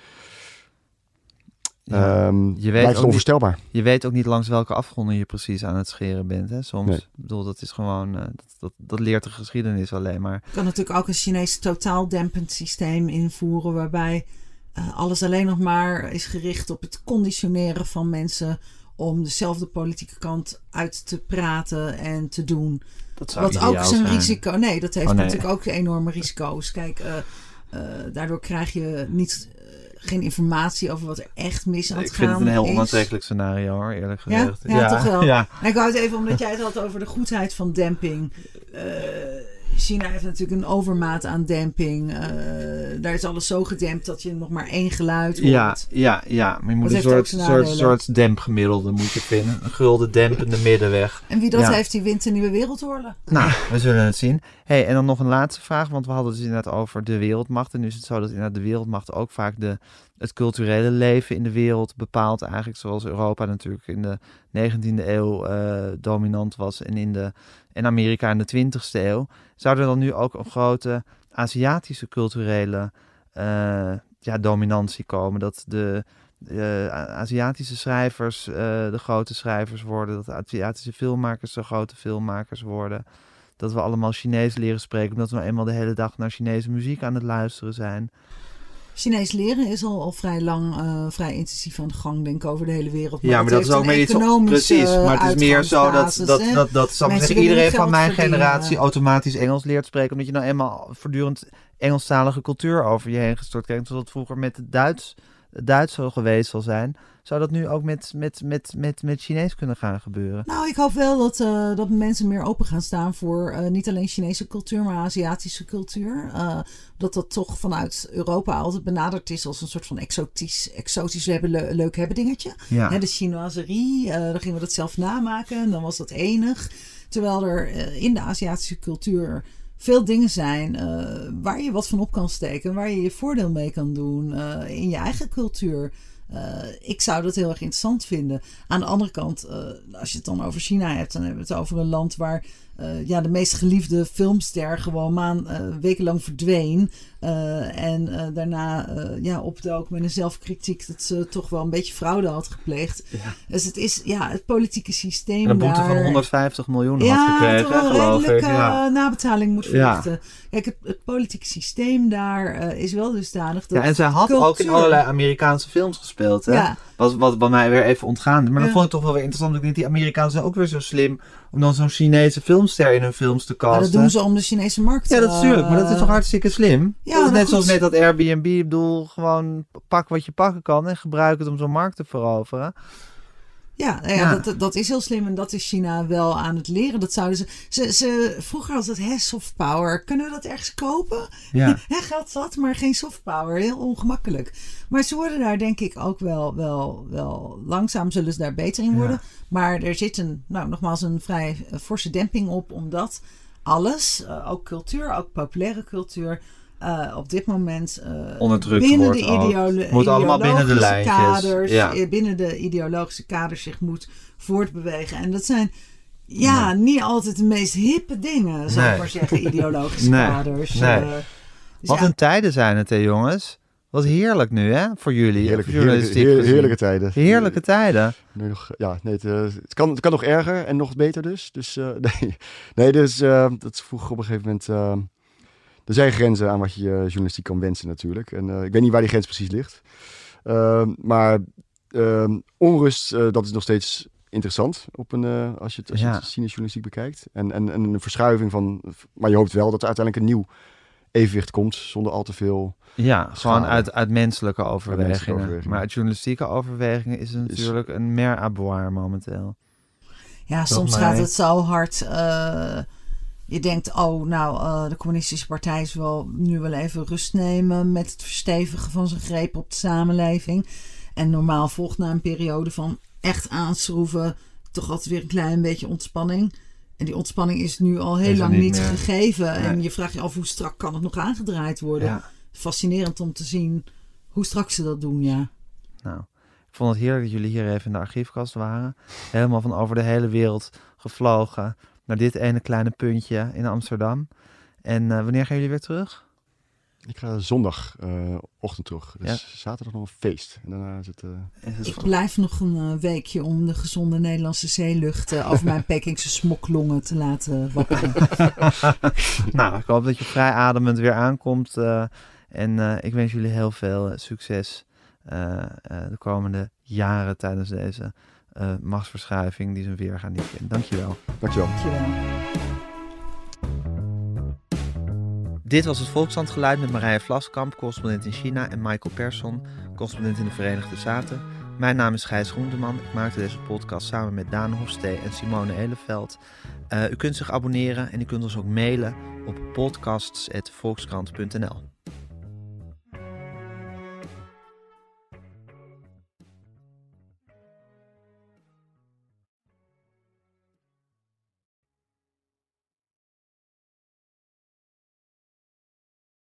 Ja. ehm, weet blijft ook het niet- onvoorstelbaar. Je weet ook niet langs welke afgronden je precies aan het scheren bent. Hè? Soms, Nee. ik bedoel, dat is gewoon, eh, dat, dat, dat leert de geschiedenis alleen maar. Je kan natuurlijk ook een Chinees totaal dempend systeem invoeren waarbij eh, alles alleen nog maar is gericht op het conditioneren van mensen om dezelfde politieke kant uit te praten en te doen. Dat Wat ook zijn risico. Nee, dat heeft Oh, nee. natuurlijk ook enorme risico's. Kijk, eh, eh, daardoor krijg je niet, geen informatie over wat er echt mis aan het Ik vind gaan het een heel is. onaantrekkelijk scenario hoor, eerlijk Ja? gezegd. Ja, toch wel. Ja. Nou, ik wou het even omdat jij het had over de goedheid van demping. Eh, China heeft natuurlijk een overmaat aan demping. Eh, daar is alles zo gedempt dat je nog maar één geluid hoort. Ja, ja, ja, maar je moet Dat een soort, soort, soort dempgemiddelde moet je vinden. Een gulden dempende middenweg. En wie dat Ja. heeft, die wint de nieuwe wereldoorlog. Nou, we zullen het zien. Hey, en dan nog een laatste vraag, want we hadden het dus inderdaad over de wereldmacht. En nu is het zo dat inderdaad de wereldmacht ook vaak de, het culturele leven in de wereld bepaalt. Eigenlijk zoals Europa natuurlijk in de 19e eeuw eh, dominant was en, in de, en Amerika in de 20e eeuw. Zou er dan nu ook een grote Aziatische culturele eh, ja, dominantie komen? Dat de eh, Aziatische schrijvers eh, de grote schrijvers worden, dat de Aziatische filmmakers de grote filmmakers worden. Dat we allemaal Chinees leren spreken, omdat we eenmaal de hele dag naar Chinese muziek aan het luisteren zijn. Chinees leren is al, al vrij lang, eh, vrij intensief aan de gang, denk ik, over de hele wereld. Ja, maar dat is ook meer iets... Precies, maar het is meer zo dat, dat, hè. dat, dat, zeggen, iedereen van mijn verdienen. generatie automatisch Engels leert spreken. Omdat je nou eenmaal voortdurend Engelstalige cultuur over je heen gestort krijgt. Zoals dat vroeger met het Duits, het Duits zo geweest zal zijn. Zou dat nu ook met, met, met, met, met Chinees kunnen gaan gebeuren? Nou, ik hoop wel dat, eh, dat mensen meer open gaan staan voor eh, niet alleen Chinese cultuur, maar Aziatische cultuur. Eh, dat dat toch vanuit Europa altijd benaderd is als een soort van exotisch, exotisch we hebben le- leuk hebben dingetje. Ja. Hè, de chinoiserie, dan gingen we dat zelf namaken en dan was dat enig. Terwijl er in de Aziatische cultuur veel dingen zijn eh, waar je wat van op kan steken, waar je je voordeel mee kan doen eh, in je eigen cultuur. Eh, ik zou dat heel erg interessant vinden. Aan de andere kant, als je het dan over China hebt, dan hebben we het over een land waar eh, ja, de meest geliefde filmster gewoon maan, eh, wekenlang verdween. Eh, en daarna ja, opdook met een zelfkritiek dat ze toch wel een beetje fraude had gepleegd. Dus het is ja, het politieke systeem. En een boete daar, van 150 miljoen had ja, gekregen, toch wel geloof redelijk ik. Ja. nabetaling moet Ja. verrichten. Kijk, het, het politieke systeem daar is wel dusdanig dat Ja, en zij had ook in allerlei Amerikaanse films gespeeld. Hè? Ja. Wat, wat bij mij weer even ontgaande. Maar dat Ja. vond ik toch wel weer interessant. Ik denk, die Amerikanen zijn ook weer zo slim om dan zo'n Chinese filmster in hun films te Maar casten. dat doen ze om de Chinese markt Ja, dat is tuurlijk. Maar dat is eh, toch hartstikke slim? ja, dat is net goed. zoals met dat Airbnb. Ik bedoel, gewoon pak wat je pakken kan en gebruik het om zo'n markt te veroveren. Ja, nou ja, Ja. Dat, dat is heel slim en dat is China wel aan het leren. Dat zouden ze, ze, ze vroeger had het hè, soft power. Kunnen we dat ergens kopen? Ja. *laughs* Hè, geld zat, maar geen soft power. Heel ongemakkelijk. Maar ze worden daar denk ik ook wel, wel, wel langzaam zullen ze daar beter in worden. Maar er zit een, nou nogmaals, een vrij eh, forse demping op, omdat alles, eh, ook cultuur, ook populaire cultuur, eh, op dit moment eh, Onderdrukt binnen wordt de ook. ideolo- Moet allemaal binnen de ideologische lijntjes. kaders, Ja. eh, binnen de ideologische kaders zich moet voortbewegen. En dat zijn ja, niet altijd de meest hippe dingen, zou Nee. ik maar zeggen, *laughs* ideologische Nee. kaders. Nee. Dus Wat ja, een tijden zijn het, hè, jongens? Wat heerlijk nu, hè? Voor jullie. Heerlijke, voor heerlijke, tijden. Heerlijke tijden. Nee, nog, ja, nee, het, het, kan, het kan nog erger en nog beter dus. Dus eh, *laughs* nee, nee dus, eh, dat vroeg op een gegeven moment... er zijn grenzen aan wat je journalistiek kan wensen natuurlijk. En eh, ik weet niet waar die grens precies ligt. Ehm, maar ehm, onrust, eh, dat is nog steeds interessant op een, eh, als je het, als je Ja. het journalistiek bekijkt. En, en, en een verschuiving van... Maar je hoopt wel dat er uiteindelijk een nieuw evenwicht komt zonder al te veel... Ja, gewoon uit, uit menselijke overwegingen. overwegingen. Maar uit journalistieke overwegingen is het natuurlijk een mer à boire momenteel. ja, soms mij. gaat het zo hard. eh, je denkt, oh, nou, eh, de communistische partij is wel nu wel even rust nemen met het verstevigen van zijn greep op de samenleving. En normaal volgt na een periode van echt aanschroeven toch altijd weer een klein beetje ontspanning. En die ontspanning is nu al heel lang niet gegeven. En je vraagt je af hoe strak kan het nog aangedraaid worden. Ja. Fascinerend om te zien hoe strak ze dat doen, ja. Nou, ik vond het heerlijk dat jullie hier even in de archiefkast waren. Helemaal van over de hele wereld gevlogen naar dit ene kleine puntje in Amsterdam. En eh, wanneer gaan jullie weer terug? Ik ga zondagochtend terug. Dus Ja. zaterdag nog een feest. En daarna is het... eh, Ik blijf nog een eh, weekje om de gezonde Nederlandse zeelucht eh, over mijn *laughs* Pekingse smoklongen te laten *laughs* wapperen. nou, ik hoop dat je vrij ademend weer aankomt. eh, en eh, ik wens jullie heel veel eh, succes eh, eh, de komende jaren tijdens deze eh, machtsverschuiving die zijn weergaan niet kent. Dankjewel. dankjewel. Dankjewel. Dit was het Volkslandgeluid met Marije Vlaskamp, correspondent in China, en Michael Persson, correspondent in de Verenigde Staten. Mijn naam is Gijs Groenteman. Ik maakte deze podcast samen met Daan Hofstee en Simone Eleveld. Eh, u kunt zich abonneren en u kunt ons ook mailen op podcasts.volkskrant.nl.